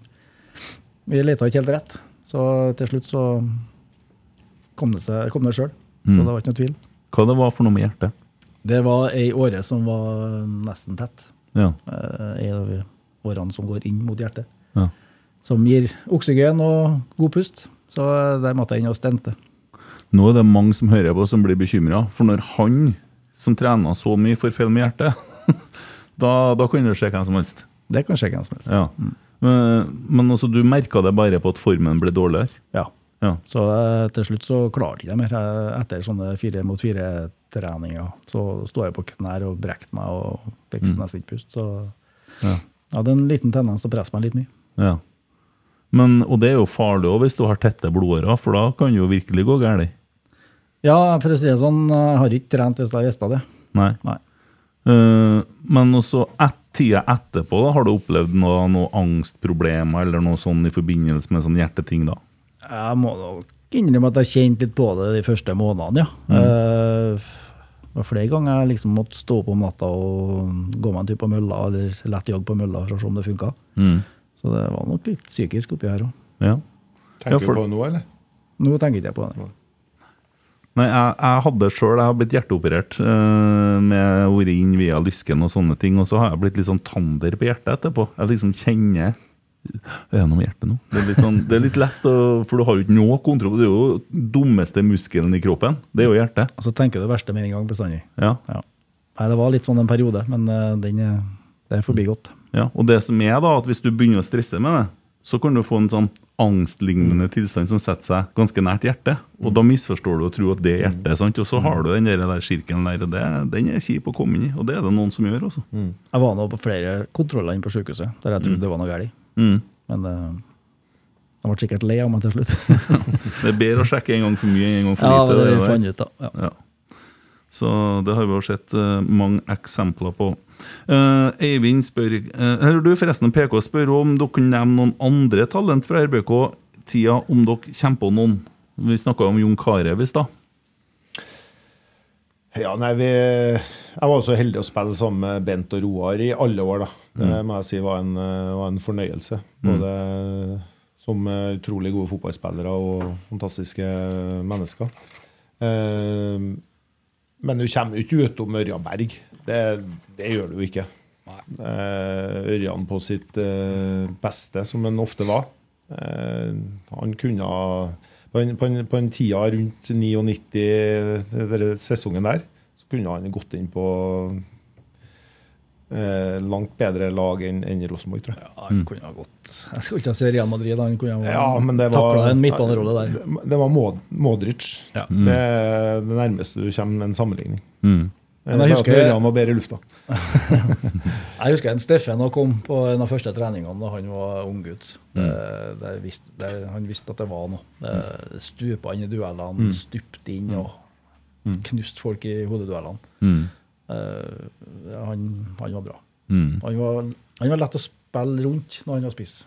vi leita ikke helt rett. Så til slutt så kom det, seg- kom det sjøl. Så det var ikke noe tvil. Hva det var for noe med hjertet? Det var ei åre som var nesten tett. Ja. Eh, av årene som går inn mot hjertet. ja. Som gir oksygen og god pust. Så der måtte jeg inn og stente. Nå er det mange som hører på som blir bekymra, for når han som trener så mye, får feil med hjertet, da, da kan det skje hvem som helst. Det kan skje hvem som helst. Ja. Men, men altså, du merka det bare på at formen ble dårligere? Ja. Ja. Så eh, til slutt så klarte jeg mer. Eh, Etter sånne fire mot fire-treninger så sto jeg på knær og brekte meg og fikk nesten ikke pust. Så Ja. jeg hadde en liten tendens til å presse meg litt mye. Ja. Men, og det er jo farlig òg hvis du har tette blodårer, for da kan det jo virkelig gå galt. Ja, for å si det sånn, jeg har ikke trent hvis jeg har gjesta det. Nei. Nei. Uh, men også et, tida etterpå, da, har du opplevd noe, noe angstproblemer eller noe sånn i forbindelse med sånn hjerteting? da? Jeg må nok innrømme at jeg kjente litt på det de første månedene, ja. Eh, det var flere ganger jeg liksom måtte stå opp om natta og gå meg en tur på mølla, eller lett jogge på mølla for å se om det funka. Så det var nok litt psykisk oppi her òg. Ja. Tenker Ja, for- du på det nå, eller? Nå tenker ikke jeg på det. Nei, jeg, jeg hadde sjøl Jeg har blitt hjerteoperert øh, med urin via lysken og sånne ting. Og så har jeg blitt litt sånn tander på hjertet etterpå. Jeg liksom kjenner Er med hjertet nå? Det er litt, sånn, det er litt lett, å, for du har jo ikke noe kontroll. Det er jo dummeste muskelen i kroppen. Det er jo hjertet. Og så tenker du det verste med en gang bestandig. Ja. Ja. Nei, det var litt sånn en periode, men eh, den det er forbigått. Ja, og det som er da, at hvis du begynner å stresse med det, så kan du få en sånn angstlignende tilstand som setter seg ganske nært hjertet. Og da misforstår du og tror at det er hjertet, sant? og så har du den der, der sirkelen der, og det, den er kjip å komme inn i. Og det er det noen som gjør også. Jeg var nå på flere kontroller inne på sykehuset der jeg trodde det var noe galt. Mm. Men uh, jeg ble sikkert lei av meg til slutt. Det er bedre å sjekke en gang for mye enn en gang for ja, lite. det det vi der. fant ut, da. Ja. Ja. Så det har vi jo sett uh, mange eksempler på. Uh, Eivind spør eh, Eller du forresten, PK spør om dere kunne nevne noen andre talent fra RBK-tida, om dere kommer på noen. Vi snakka om Jon Carew i stad. Ja, nei, vi, jeg var så heldig å spille sammen med Bent og Roar i alle år. da. Det må jeg si var en, eh, var en fornøyelse. Både som eh, utrolig gode fotballspillere og fantastiske mennesker. Eh, men du kommer ikke utom Ørjan Berg. Det, det gjør du jo ikke. eh, Ørjan på sitt eh, beste, som han ofte var. Eh, han kunne ha På en, på en, på en tida rundt 99, sesongen der, så kunne han gått inn på eh, langt bedre lag enn en Rosenborg, tror jeg. Ja, han kunne ha gått Jeg skal ikke si Real Madrid, han kunne ha Ja, men det var takla en midtbanerolle der. Det var Mod Modric. Ja. Det er det nærmeste du kommer en sammenligning. Mm. Eh, Men jeg husker- Ørjan var bedre i lufta. Jeg husker en Steffen kom på en av første treningene da han var unggutt. Mm. Visste- Han visste at det var noe. Det Stupa inn i duellene, Mm. stupte inn og knuste folk i hodeduellene. Mm. Uh, han, han var bra. Mm. Han, var, han var lett å spille rundt når han har spiss.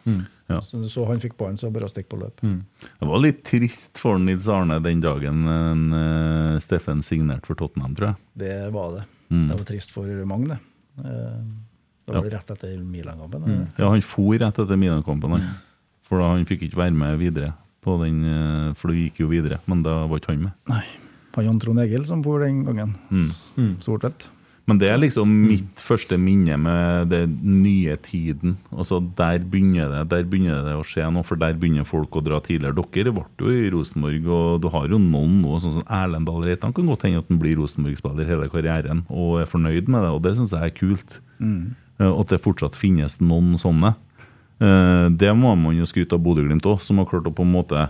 Ja. Så, så han fikk ballen, så bare stikk på løp. Det var litt trist for Nils Arne den dagen en, uh, Steffen signerte for Tottenham, tror jeg. Det var det. Mm. Det var trist for mange, det. Eh, Det var rett etter Milan-kampen. eller? Ja, han for rett etter Milan-kampen, han. For da han fikk ikke være med videre. På den, eh, for det gikk jo videre, men da var ikke han med. Nei. Det var Jan Trond Egil som for den gangen. Mm. Stort Men det er liksom mitt første minne med den nye tiden. Altså Der begynner det Der begynner det å skje noe, for der begynner folk å dra tidligere. Dere ble jo i Rosenborg, og du har jo noen nå, sånn som Erlend Dahl Reitan. Kan godt hende at han blir Rosenborg-spiller hele karrieren og er fornøyd med det, og det syns jeg er kult. Mm. At det fortsatt finnes noen sånne. Eh, Det må man jo skryte av Bodø-Glimt òg, som har klart å på en måte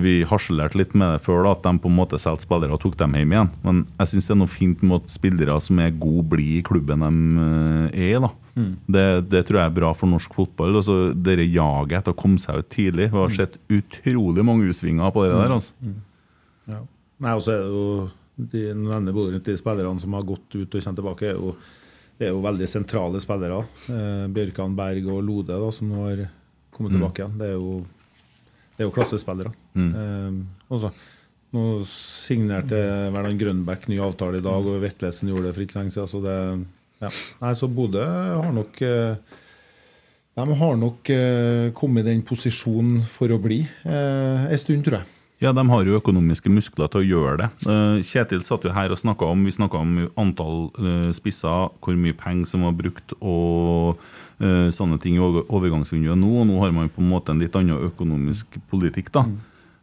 Vi harselerte litt med det før, da, at de på en måte solgte spillere og tok dem hjem igjen. Men jeg syns det er noe fint med at spillere som er gode, blir i klubben de er i. da. Det, det tror jeg er bra for norsk fotball. Altså, Dere jaget etter å komme seg ut tidlig. Vi har sett utrolig mange U-svinger på det der. altså. Ja. Nei, også er det jo de nevner Bodø Glimt, de spillerne som har gått ut og kommer tilbake, er jo, det er jo veldig sentrale spillere. Eh, Bjørkan Berg og Lode, da, som nå har kommet tilbake igjen. Det er jo, er jo klassespillere. Eh, og nå signerte vel han Grønbæk ny avtale i dag, og Vetlesen gjorde det for ikke lenge siden. Så det, ja. Nei, så Bodø har nok eh, de har nok eh, kommet i den posisjonen for å bli eh, en stund, tror jeg. Ja, de har jo økonomiske muskler til å gjøre det. Eh, Kjetil satt jo her og snakka om Vi om antall eh, spisser, hvor mye penger som var brukt, og eh, sånne ting i over- overgangsvinduet nå. Og nå har man på en måte en litt annen økonomisk politikk, da.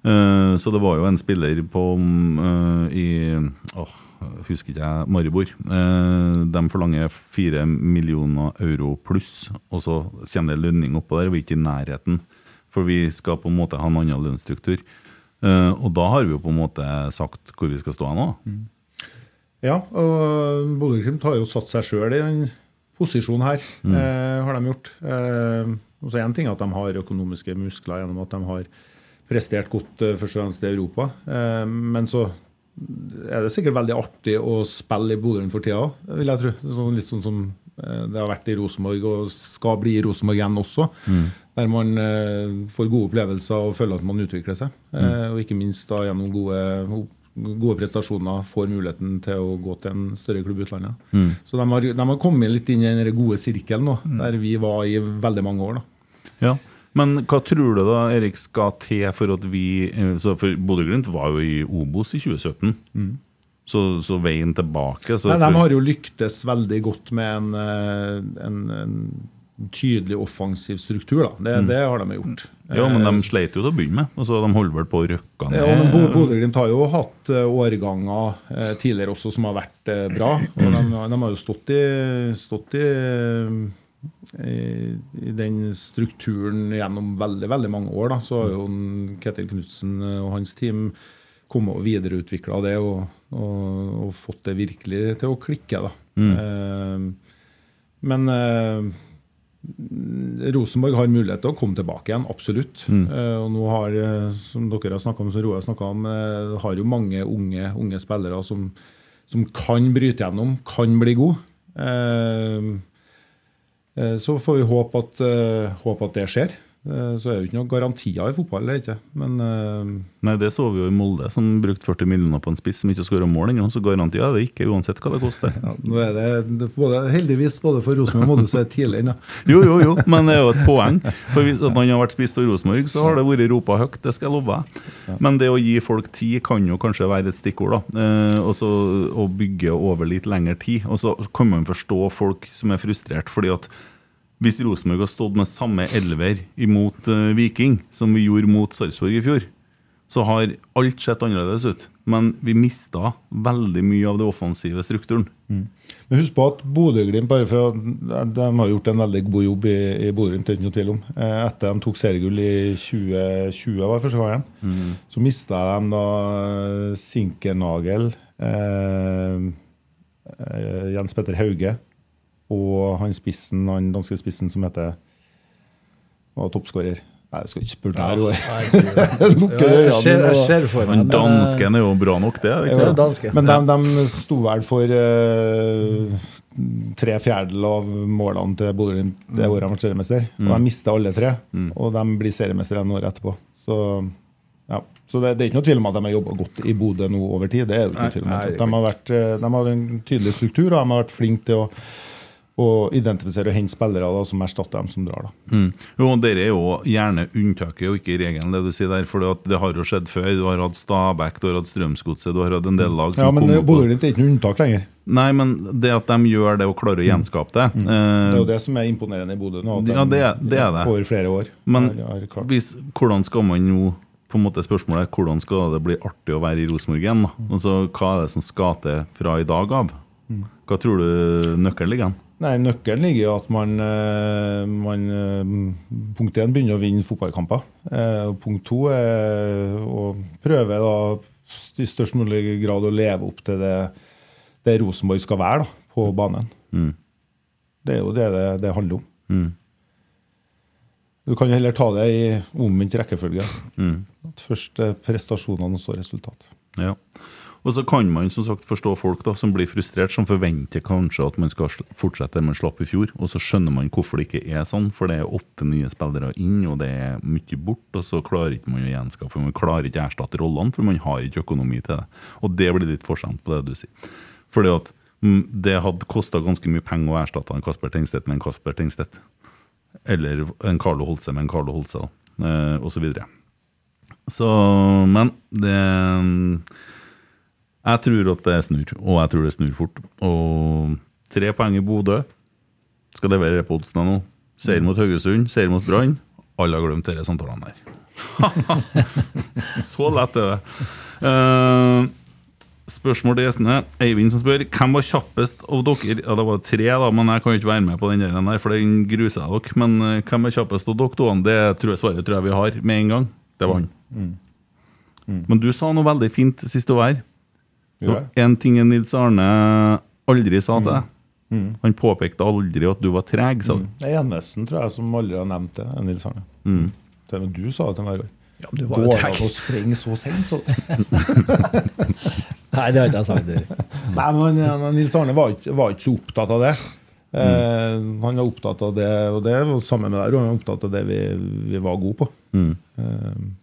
Eh, så det var jo en spiller på i åh, husker ikke jeg, Maribor. De forlanger fire millioner euro pluss, og så kommer det lønning oppå der. Vi er ikke i nærheten, for vi skal på en måte ha en annen lønnsstruktur. Eh, og da har vi jo på en måte sagt hvor vi skal stå nå. Ja, og Bodø-Glimt har jo satt seg sjøl i den posisjonen her, eh, har de gjort. Eh, og så Én ting er at de har økonomiske muskler gjennom at de har prestert godt eh, først og fremst i Europa. Eh, men så er det sikkert veldig artig å spille i Bodø for tida òg, vil jeg tro. Sånn, litt sånn som eh, det har vært i Rosenborg og skal bli i Rosenborg igjen også. Der man eh, får gode opplevelser og føler at man utvikler seg. Eh, og ikke minst da gjennom gode, gode prestasjoner får muligheten til å gå til en større klubb i utlandet. Så de har, de har kommet litt inn i den gode sirkelen nå, der vi var i veldig mange år. da. Ja. Men hva tror du da, Erik, skal til for at vi eh, så For Bodø-Glimt var jo i Obos i 2017. Så, så veien tilbake så Nei, de har jo lyktes veldig godt med en, en, en tydelig offensiv struktur. da. Det, det har de gjort. Ja, men de sleit jo til å begynne med. Altså, de holder vel på å røkke ned. Ja, men Bo- Bodø-Glimt har jo hatt eh, årganger eh, tidligere også som har vært eh, bra. Og de, de har jo stått i, stått i, i, i den strukturen gjennom veldig veldig mange år. Da. Så har jo Ketil Knutsen og hans team kommet og videreutvikla det og, og, og fått det virkelig til å klikke. Da. Eh, men Rosenborg har mulighet til å komme tilbake igjen, absolutt. Eh, og nå har, eh, som dere har snakket om, som Roar snakka om, uh, har jo mange unge, unge spillere som, som kan bryte gjennom, kan bli gode. Uh, så får vi håpe at, håpe at det skjer. Eh, Så er det jo ikke noen garantier i fotball, det ikke. Men eh, Nei, det så vi jo i Molde, som brukte 40 millioner på en spiss som ikke skåra mål ennå. Så garantier er det ikke, uansett hva det koster. ja, nå er det, det både, heldigvis både for Rosenborg og Molde så er det tidlig ennå. Jo, jo, jo, men det er jo et poeng. For hvis at han har vært spiss på Rosenborg, så har det vært ropa høyt, det skal jeg love. Men det å gi folk tid kan jo kanskje være et stikkord, da. Eh, og så å bygge over litt lengre tid. Og så kan man forstå folk som er frustrert, fordi at hvis Rosenborg har stått med samme elver imot uh, Viking som vi gjorde mot Sarpsborg i fjor, så har alt sett annerledes ut. Men vi mista veldig mye av det offensive strukturen. Men husk på at Bodø-Glimt har gjort en veldig god jobb i, i Bodø-Glimt, ikke noe tvil om. Eh, Etter de tok seriegull i 2020, var det første gangen, så mista de da eh, Sinkernagel, eh, eh, Jens Petter Hauge og han spissen, han danske spissen som heter var toppskårer. Nei, jeg skal ikke spørre deg, Roar. Lukke øynene Han dansken er jo bra nok, det. Ikke? Ja, det? danske. Men de, de sto vel for uh, tre fjerdedeler av målene til Bodø-Glimt det året de ble seriemester. Og de mista alle tre, og de blir seriemestere en år etterpå. Så, ja. Så det, det er ikke noe tvil om at de har jobba godt i Bodø nå over tid. Det er jo ikke noe tvil om. De har, vært, eh, de har en tydelig struktur, og de har vært flinke til å, å identifisere og hente spillere da, som erstatter dem som drar. Da. Mm. Jo, og Dere er jo gjerne unntaket og ikke regelen, det du sier der. For det har jo skjedd før. Du har hatt Stabæk, du har hatt Strømsgodset, du har hatt en del lag som Ja, men og- Bodø-Glimt er ikke noe unntak lenger. Nei, men det at de gjør det og klarer å gjenskape det Det eh, er jo det som er imponerende i Bodø nå. Ja, de det det er det. Over flere år. Men er, er hvis, hvordan skal man nå på en måte Spørsmålet hvordan skal det bli artig å være i Rosenborg igjen? Altså, hva er det som skal til fra i dag av? Hva tror du nøkkelen ligger? hen? Nei, Nøkkelen ligger i at man, eh, man eh, Punkt én begynner å vinne fotballkamper. Eh, Punkt to er å prøve da i størst mulig grad å leve opp til det, det Rosenborg skal være da, på banen. Mm. Det er jo det det, det handler om. Mm. Du kan heller ta det i omvendt rekkefølge. Mm. At Først prestasjonene, og så resultat. Ja. Og så kan man som sagt forstå folk da, som blir frustrert, som forventer kanskje at man skal fortsette det man slapp i fjor. Og så skjønner man hvorfor det ikke er sånn, for det er åtte nye spillere inn, og det er mye bort. Og så klarer ikke man å gjenskaffe, man klarer ikke å erstatte rollene, for man har ikke økonomi til det. Og det blir litt forskjell på det du sier. Fordi at mm, det hadde kosta ganske mye penger å erstatte en Kasper Tengstedt med en Kasper Tengstedt. Eller en Carlo Holse med en Carlo Holse, da, eh, og så videre. Så, men det Jeg tror at det snur, og jeg tror det snur fort. Og tre poeng i Bodø. Skal levere på oddsen nå. Seier mot Haugesund, seier mot Brann. Alle har glemt disse samtalene der. Så lett er det. Uh, spørsmål til gjestene. Eivind som spør hvem var kjappest av dere? Ja, Det var tre, da, men jeg kan jo ikke være med på den der, for den gruser jeg dere. Men uh, hvem er kjappest av dere to? Det tror jeg svaret tror jeg vi har med en gang. Det var han. Men du sa noe veldig fint sist du var her. En ting Nils Arne aldri sa til deg. Han påpekte aldri at du var treg, sa du. Det er eneste tror jeg som aldri har nevnt det. er Nils Arne. Mm. Det er du sa det til meg i går. Ja, men du var jo Går det an å sprenge så sent, så? Nei, det har ikke jeg sagt. Nei, men han- Nils Arne var ikke, var ikke så opptatt av det. Eh, han var opptatt av det, og det var sammen med deg, og han var opptatt av det vi, vi var gode på.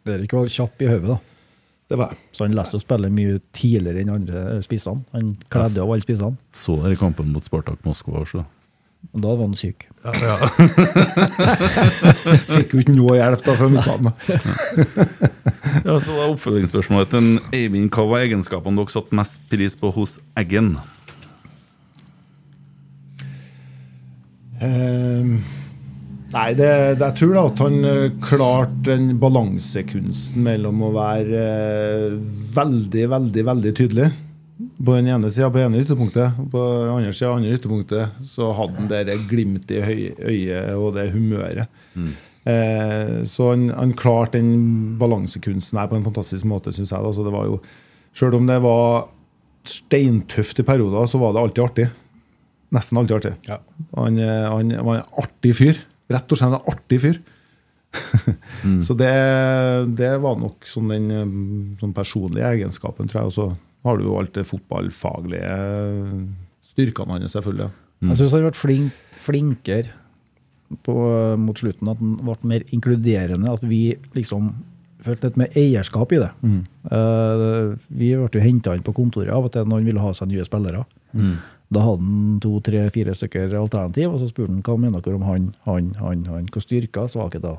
Erik var kjapp i hodet, da. Det var jeg. Så han leste å spille mye tidligere enn andre spissene. Han kledde av alle spissene. Så dere kampen mot Spartak Moskva også. Og da var han syk. Fikk jo ikke noe hjelp da fra midtbanen. Ja, så var Oppfølgingsspørsmålet til Eivind. Hva var egenskapene dere satte mest pris på hos Eggen? Eh, nei, det, det, jeg tror da at han eh, klarte den balansekunsten mellom å være eh, veldig, veldig, veldig tydelig på den ene sida, på det ene ytterpunktet. På den andre sida, andre ytterpunktet, så hadde han det glimtet i øyet og det humøret. Eh, så han, han klarte den balansekunsten her på en fantastisk måte, syns jeg. Da. Så det var jo, Sjøl om det var steintøft i perioder, så var det alltid artig. Nesten alltid artig. Ja. Han, eh, han var en artig fyr. Rett og slett en artig fyr. Så det, det var nok sånn den eh, sånn personlige egenskapen, tror jeg. Og så har du jo alt det fotballfaglige styrkene hans, selvfølgelig. Jeg syns han ble flink, flinkere på, mot slutten at han ble mer inkluderende. At vi liksom følte litt mer eierskap i det. Eh, vi ble jo henta inn på kontoret av og til når han ville ha seg nye spillere. Da hadde han to, tre, fire stykker alternativ, og så spurte han hva mener dere om han, han, han, han. Hva styrker, svakheter?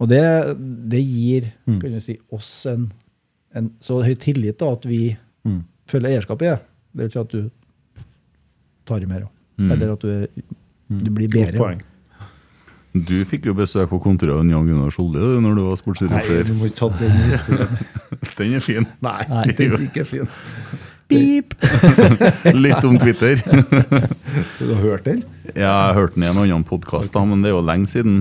Og det, det gir kan du si, oss en, en så høy tillit da, at vi følger eierskap i det. Det vil si at du tar i mer. også. Eller at du, er- du blir Godt bedre. poeng. Du fikk jo besøk på kontoret av Jan Gunnar Skjolde når du var Nei, sportsdirektør. du må ikke ta den historien. Den er fin. Nei, Nei. den er ikke fin. Pip! Litt om Twitter. Du har hørt den? Ja, jeg har hørt den i en annen podkast, men det er jo lenge siden.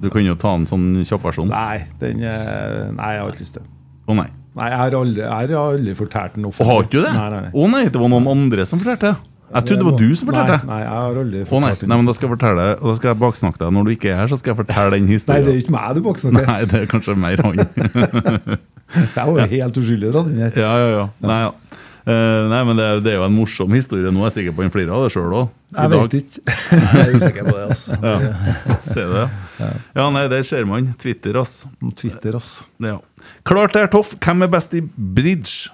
Du kan jo ta en sånn kjappversjon. Nei, den nei, jeg har ikke lyst til. Å nei. Nei, jeg har aldri, jeg har aldri fortalt den offentlig. har ikke du det? Nei, nei, nei. Å nei, det var noen andre som fortalte. Jeg trodde det var du som fortalte. Nei, nei, jeg har aldri Å nei, nei, men da skal jeg fortelle da skal jeg baksnakke deg. Når du ikke er her, så skal jeg fortelle den Nei, det er ikke meg du baksnakker. Nei, det er kanskje mer han. Jeg var jo helt uskyldig da, den her. Ja, ja, ja. Nei, ja. Eh, nei, men det, er- det er jo en morsom historie nå. Jeg er sikker på han flirer av det sjøl òg. Jeg vet ikke. Jeg er usikker på det, altså. Ja. Se det. Ja, nei, der ser man. Twitter, ass. Twitter, ass. Ja. Klart det er toff. Hvem er best i bridge?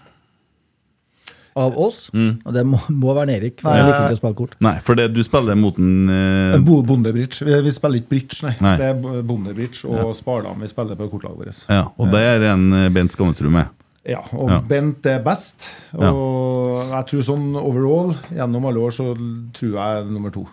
Av oss? Og det må, må være Erik. For Nei, jeg liker ikke å spille kort. Nei, for det du spiller mot en eh, Bo- Bondebridge. Vi, vi spiller ikke bridge, nei. Nei. Det er bo- Bondebridge og Spardam vi spiller på kortlaget vårt. Ja, og det er en eh, Bent Skammelsrud med. Ja, og Ja. Bent er best. Og jeg tror sånn overall, gjennom alle år, så tror jeg er nummer to.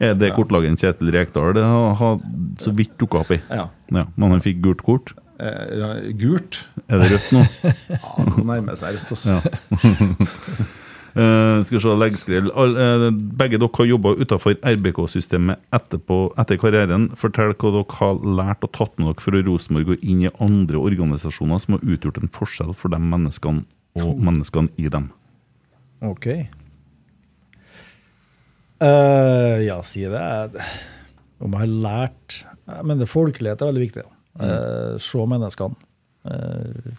Er det kortlagen Kjetil Rekdal det har, så vidt dukka opp i? Ja. Ja, men han fikk gult kort. Eh, gult. Er det rødt nå? Ja, det nærmer seg rødt, ass. Eh, skal vi se, leggskrell. All, eh, begge dere har jobba utafor RBK-systemet etter karrieren. Fortell hva dere har lært og tatt med dere fra Rosenborg og inn i andre organisasjoner som har utgjort en forskjell for de menneskene og menneskene i dem. Ok. Uh, ja, si det. Om jeg har lært Men det folkelighet er veldig viktig. Uh, se menneskene. Uh,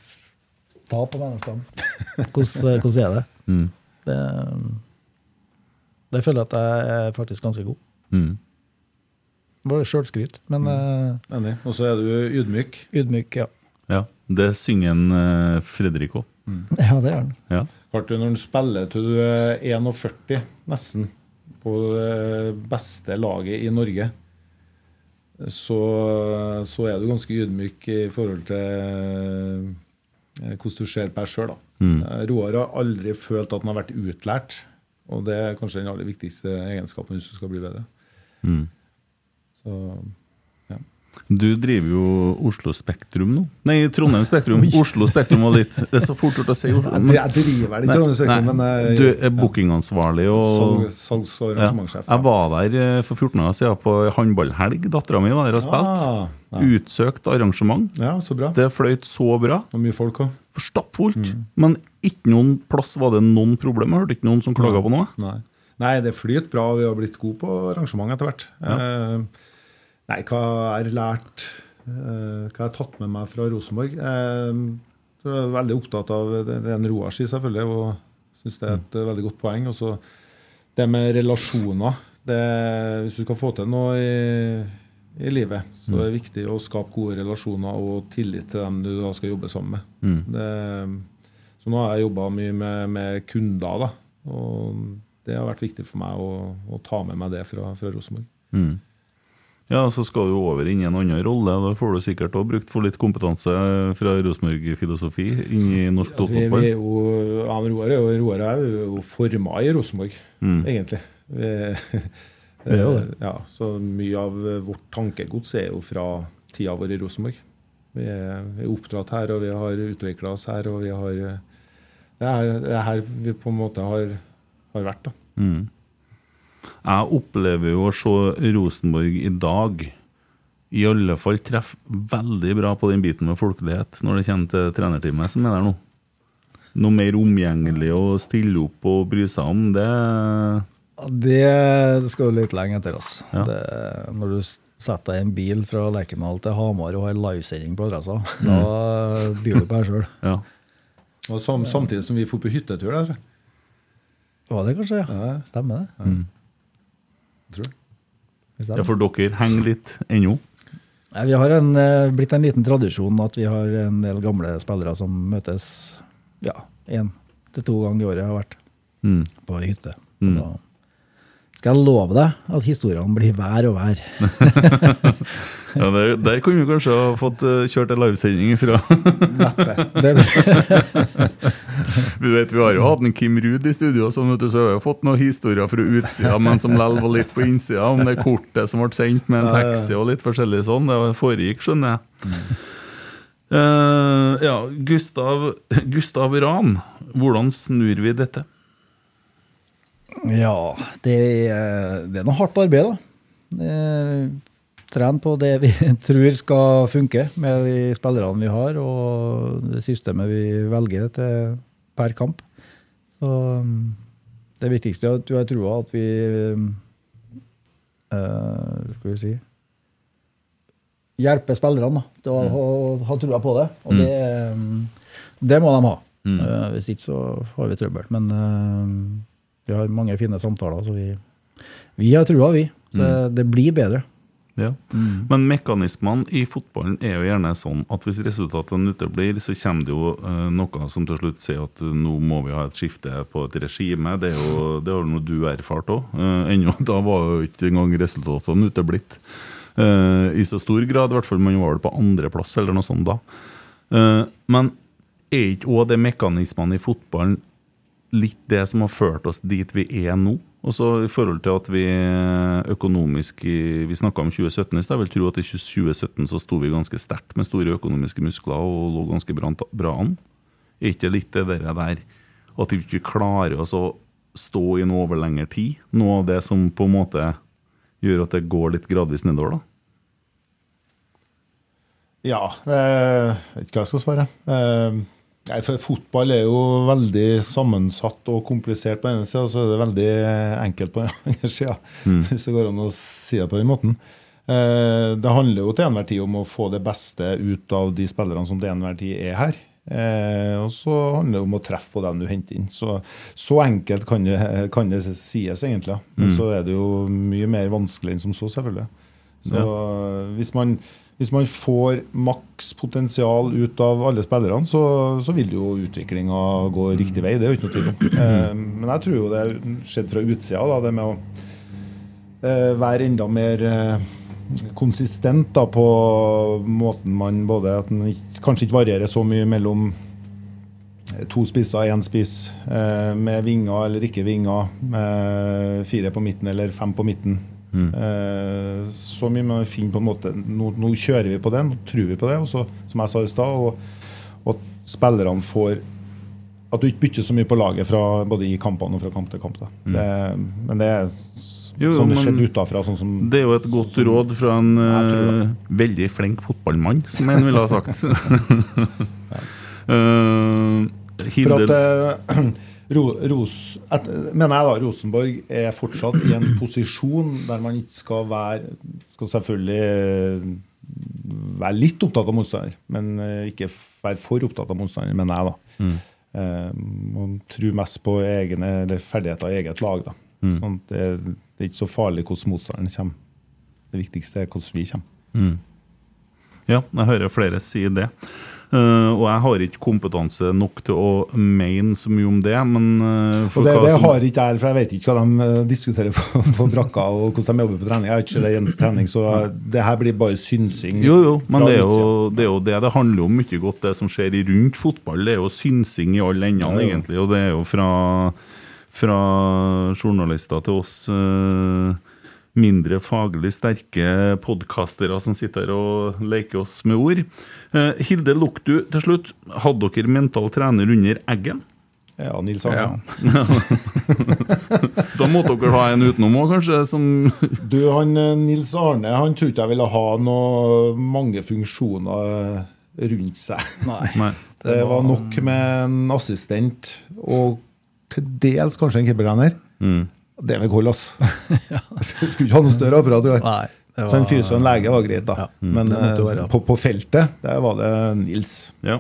ta på menneskene. Hvordan, hvordan er det? Mm. Det? Det føler jeg at jeg er faktisk ganske god. Mm. Bare sjølskryt, men eh, Enig. Og så er du ydmyk. ydmyk, ja. Ja, det synger en eh, Fredrik òg. Ja, det er han. Ja. Klart du, Når du spiller til du er 41, nesten, på det beste laget i Norge, så, så er du ganske ydmyk i forhold til eh, hvordan du ser på deg sjøl. Roar har aldri følt at han har vært utlært, og det er kanskje den aller viktigste egenskapen hvis du skal bli bedre. Mm. Så Du driver jo Oslo Spektrum nå. Nei, Trondheim Spektrum. Oslo Spektrum og litt Det er så fort gjort å si Oslo. Jeg, jeg driver ikke Trondheim Spektrum, men jeg, du er bookingansvarlig og salg, salgs- og ja. Jeg var der eh, for 14 år siden på håndballhelg. Dattera mi var der og spilte. Ah, ja. Utsøkt arrangement. ja, så bra. Det fløyt så bra. Og mye folk òg. Stappfullt. Mm. Men ikke noen plass var det noen problem. Jeg hørte ikke noen som klaga på noe. Nei. Nei, det flyter bra. Vi har blitt gode på arrangement etter hvert. Eh, nei, hva jeg har lært hva Hva jeg har tatt med meg fra Rosenborg? Jeg er veldig opptatt av det, det en Roar sier, selvfølgelig, og syns det er et eh, veldig godt poeng. Også det med relasjoner. Det, hvis du skal få til noe i, i livet, så er det viktig å skape gode relasjoner og tillit til dem du da skal jobbe sammen med. Det, så nå har jeg jobba mye med, med kunder, da. Og det har vært viktig for meg å, å ta med meg det fra, fra Rosenborg. Ja, Så skal du over inn i en annen rolle. Da får du sikkert òg brukt for litt kompetanse fra Rosenborg-filosofi inn i norsk Altså, toppfotball. er jo, ja, Roar er jo, Roar er jo forma i Rosenborg, egentlig. Vi, Vi er jo det. Ja, så mye av vårt tankegods er jo fra tida vår i Rosenborg. Vi er, oppdratt her, og vi har utvikla oss her, og vi har Det er, det er her vi på en måte har, har vært, da. Jeg opplever jo å se Rosenborg i dag i alle fall treffe veldig bra på den biten med folkelighet når det kommer til trenerteamet som er der nå. Noe mer omgjengelig å stille opp og bry seg om, det Det skal jo litt lenge etter, altså. Ja. Det, når du setter deg i en bil fra Lerkendal til Hamar og har livesending på adressa, da byr du på deg sjøl. Ja. Og sam, samtidig som vi dro på hyttetur der. Var det kanskje? Ja. Ja, Stemmer det. jeg tror jeg. Ja, for dere henger litt ennå? Nei, vi har en, eh, blitt en liten tradisjon at vi har en del gamle spillere som møtes ja, én til to ganger i året har vært Mm. på hytte. Mm. Da skal jeg love deg at historiene blir hver og hver. Ja, der, der kunne vi kanskje ha fått eh, kjørt en livesending fra. Det, Vi vet, vi har jo hatt en Kim Ruud i studio, så vet du, så vi har jo fått noen historier fra utsida, men som lell var litt på innsida, om det kortet som ble sendt med en taxi og litt forskjellig sånn. Det foregikk, skjønner jeg. Uh, ja, Gustav, Gustav Ran, hvordan snur vi dette? Ja, det er, det er noe hardt arbeid, da. Eh, Tren på det vi tror skal funke med de spillerne vi har, og det systemet vi velger til per kamp. Så mm, det viktigste er at du har trua at vi uh, Skal vi si Hjelpe spillerne til å ha, ha trua på det. Og det, mm, det må de ha. Mm. Eh, hvis ikke så har vi trøbbel. Men eh, vi har mange fine samtaler, så vi, vi har trua, vi. Så det, det blir bedre. Ja. Men mekanismene i fotballen er jo gjerne sånn at hvis resultatene uteblir, så kommer det jo eh, noe som til slutt sier at eh, nå må vi ha et skifte på et regime. Det er jo det har noe du erfart òg. ennå da var jo ikke engang resultatene uteblitt. Eh, I så stor grad, i hvert fall man var vel på andreplass eller noe sånt da. Eh, men er ikke òg det mekanismene i fotballen litt det som har ført oss dit vi er nå? Også i forhold til at vi økonomisk Vi snakka om 2017 i stad. Jeg vil tro at i 2017 så sto vi ganske sterkt med store økonomiske muskler og lå ganske bra, an. Er ikke litt det der, at vi ikke klarer oss å stå i noe over lengre tid? Noe av det som på en måte gjør at det går litt gradvis nedover, da? Ja, eh, jeg vet ikke hva jeg skal svare. Eh, nei, for Fotball er jo veldig sammensatt og komplisert på den ene sida, så er det veldig enkelt på den andre sida, hvis det går an å si det på den måten. Eh, det handler jo til enhver tid om å få det beste ut av de spillerne som til enhver tid er her. Eh, og så handler det om å treffe på dem du henter inn. Så, så enkelt kan det, kan det sies, egentlig. Men så er det jo mye mer vanskelig enn som så, selvfølgelig. Så hvis, man, hvis man får maks potensial ut av alle spillerne, så, så vil jo utviklinga gå riktig vei. Det er jo ikke noe tvil om. Eh, men jeg tror jo det skjedde fra utsida, da, det med å eh, være enda mer eh, konsistent da, på måten man både At man kanskje ikke varierer så mye mellom to spisser, én spiss, med vinger eller ikke vinger, med fire på midten eller fem på midten. Eh, så mye må vi finne på en måte nå, nå kjører vi på det, nå tror vi på det. Og så, som jeg sa i stad, og, og at spillerne får At du ikke bytter så mye på laget fra, både i kampene og fra kamp til kamp. Da. Det, men det er Jo, sånn det skjedde utafra. Sånn som Det er jo et godt råd fra en eh, veldig flink fotballmann, som en ville ha sagt. uh, For at Ro, Ros, et, mener jeg da, Rosenborg er fortsatt i en posisjon der man ikke skal være Skal selvfølgelig eh, være litt opptatt av motstander, men eh, ikke være for opptatt av motstander, mener jeg. da. Eh, man tror mest på egne eller ferdigheter i eget lag. da. Sånn at det, det er ikke så farlig hvordan motstanderen kommer. Det viktigste er hvordan vi kommer. Ja, jeg hører flere si det. Eh, og jeg har ikke kompetanse nok til å mene så mye om det, men eh, for Og det, det har ikke jeg, for jeg vet ikke hva de eh, diskuterer på, på brakka og hvordan de jobber på trening. Jeg har ikke det eneste trening, så det her blir bare synsing. Jo, jo, men det er jo, det er jo det det handler om mye godt, det som skjer i rundt fotball. Det er jo synsing i alle endene, Ja, egentlig. Og det er jo fra, fra journalister til oss eh, mindre faglig sterke podkastere som sitter her og leker oss med ord. Eh, Hilde Luktu, til slutt. Hadde dere mental trener under Eggen? Ja, Nils Arne. Da måtte dere ha en utenom òg, kanskje? Som Du, han eh, Nils Arne han tror ikke jeg ville ha noe, mange funksjoner eh, rundt seg. Nei. Det var nok med en assistent og til dels kanskje en keepertrener. Mm. Det vil holde, ass. Skulle ikke ha noe større apparat, tror jeg. Nei, var, Så en fyr som en lege var greit, da. Ja, Men eh, på, på feltet, der var det Nils. Ja.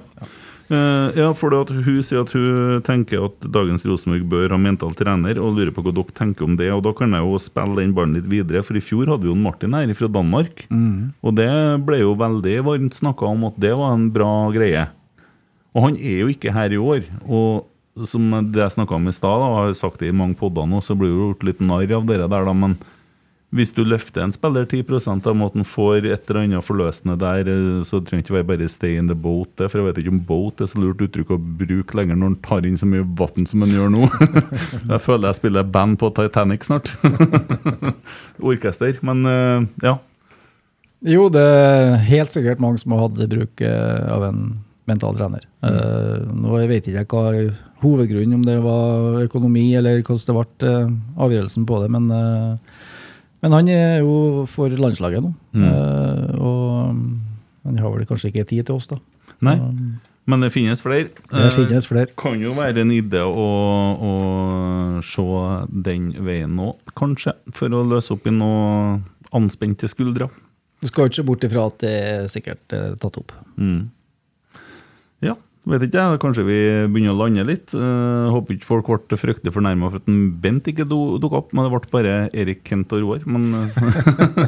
Eh, ja, for det at hun sier at hun tenker at dagens Rosenborg bør ha mental trener, og lurer på hva dere tenker om det. og Da kan jeg jo spille den ballen litt videre, for i fjor hadde vi jo en Martin her fra Danmark. Og det ble jo veldig varmt snakka om at det var en bra greie. Og han er jo ikke her i år. Og som det jeg snakka om i stad, og har sagt det i mange podder nå, så blir det jo gjort litt narr av dere der, da. Men hvis du løfter en spiller 10% av måten får et eller annet forløsende der, eh, så trenger det ikke være bare 'stay in the boat'. For jeg vet ikke om 'boat' er så lurt uttrykk å bruke lenger når en tar inn så mye vann som en gjør nå. jeg føler jeg spiller band på Titanic snart. Orkester. Men eh, ja. Jo, det er helt sikkert mange som har hatt bruk eh, av en mental trener. Eh, nå vet jeg ikke hva hovedgrunnen, om det var økonomi eller hvordan det ble eh, avgjørelsen på det, men, eh, men han er jo for landslaget nå. Mm. og mm, han har vel kanskje ikke tid til oss, da. Nei. Så, Men det finnes flere. Det Eh, finnes flere. kan jo være en idé å, å se den veien nå, kanskje, for å løse opp i noe anspente skuldre. Du skal ikke se bort ifra at det er sikkert eh, tatt opp. Mm. Ja, vet ikke jeg. Kanskje vi begynner å lande litt. Uh, håper ikke folk ble fryktelig fornærma for at en Bent ikke dukka opp, men det ble bare Erik Kent og Roar. Men eh,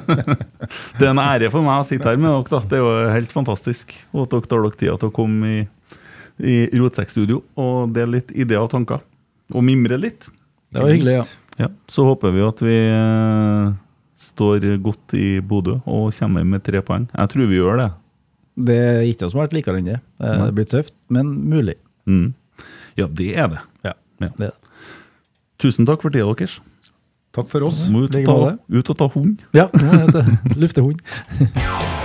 det er en ære for meg å sitte her med dere. da. Det er jo helt fantastisk og at dere tar dere tida til å komme i, i Rotsekkstudio og dele litt ideer og tanker. Og mimre litt. Det var hyggelig, ja. Ja, Så håper vi at vi uh, står godt i Bodø og kommer med tre poeng. Jeg tror vi gjør det. Det er ikke noe som har vært likere enn det. Det Det blitt tøft, men mulig. Mm. Ja, det er det. Ja, Ja. det er det. Tusen takk for tida deres. Takk for oss. Må ut og ta, ut og ta hund. Ja, lufte er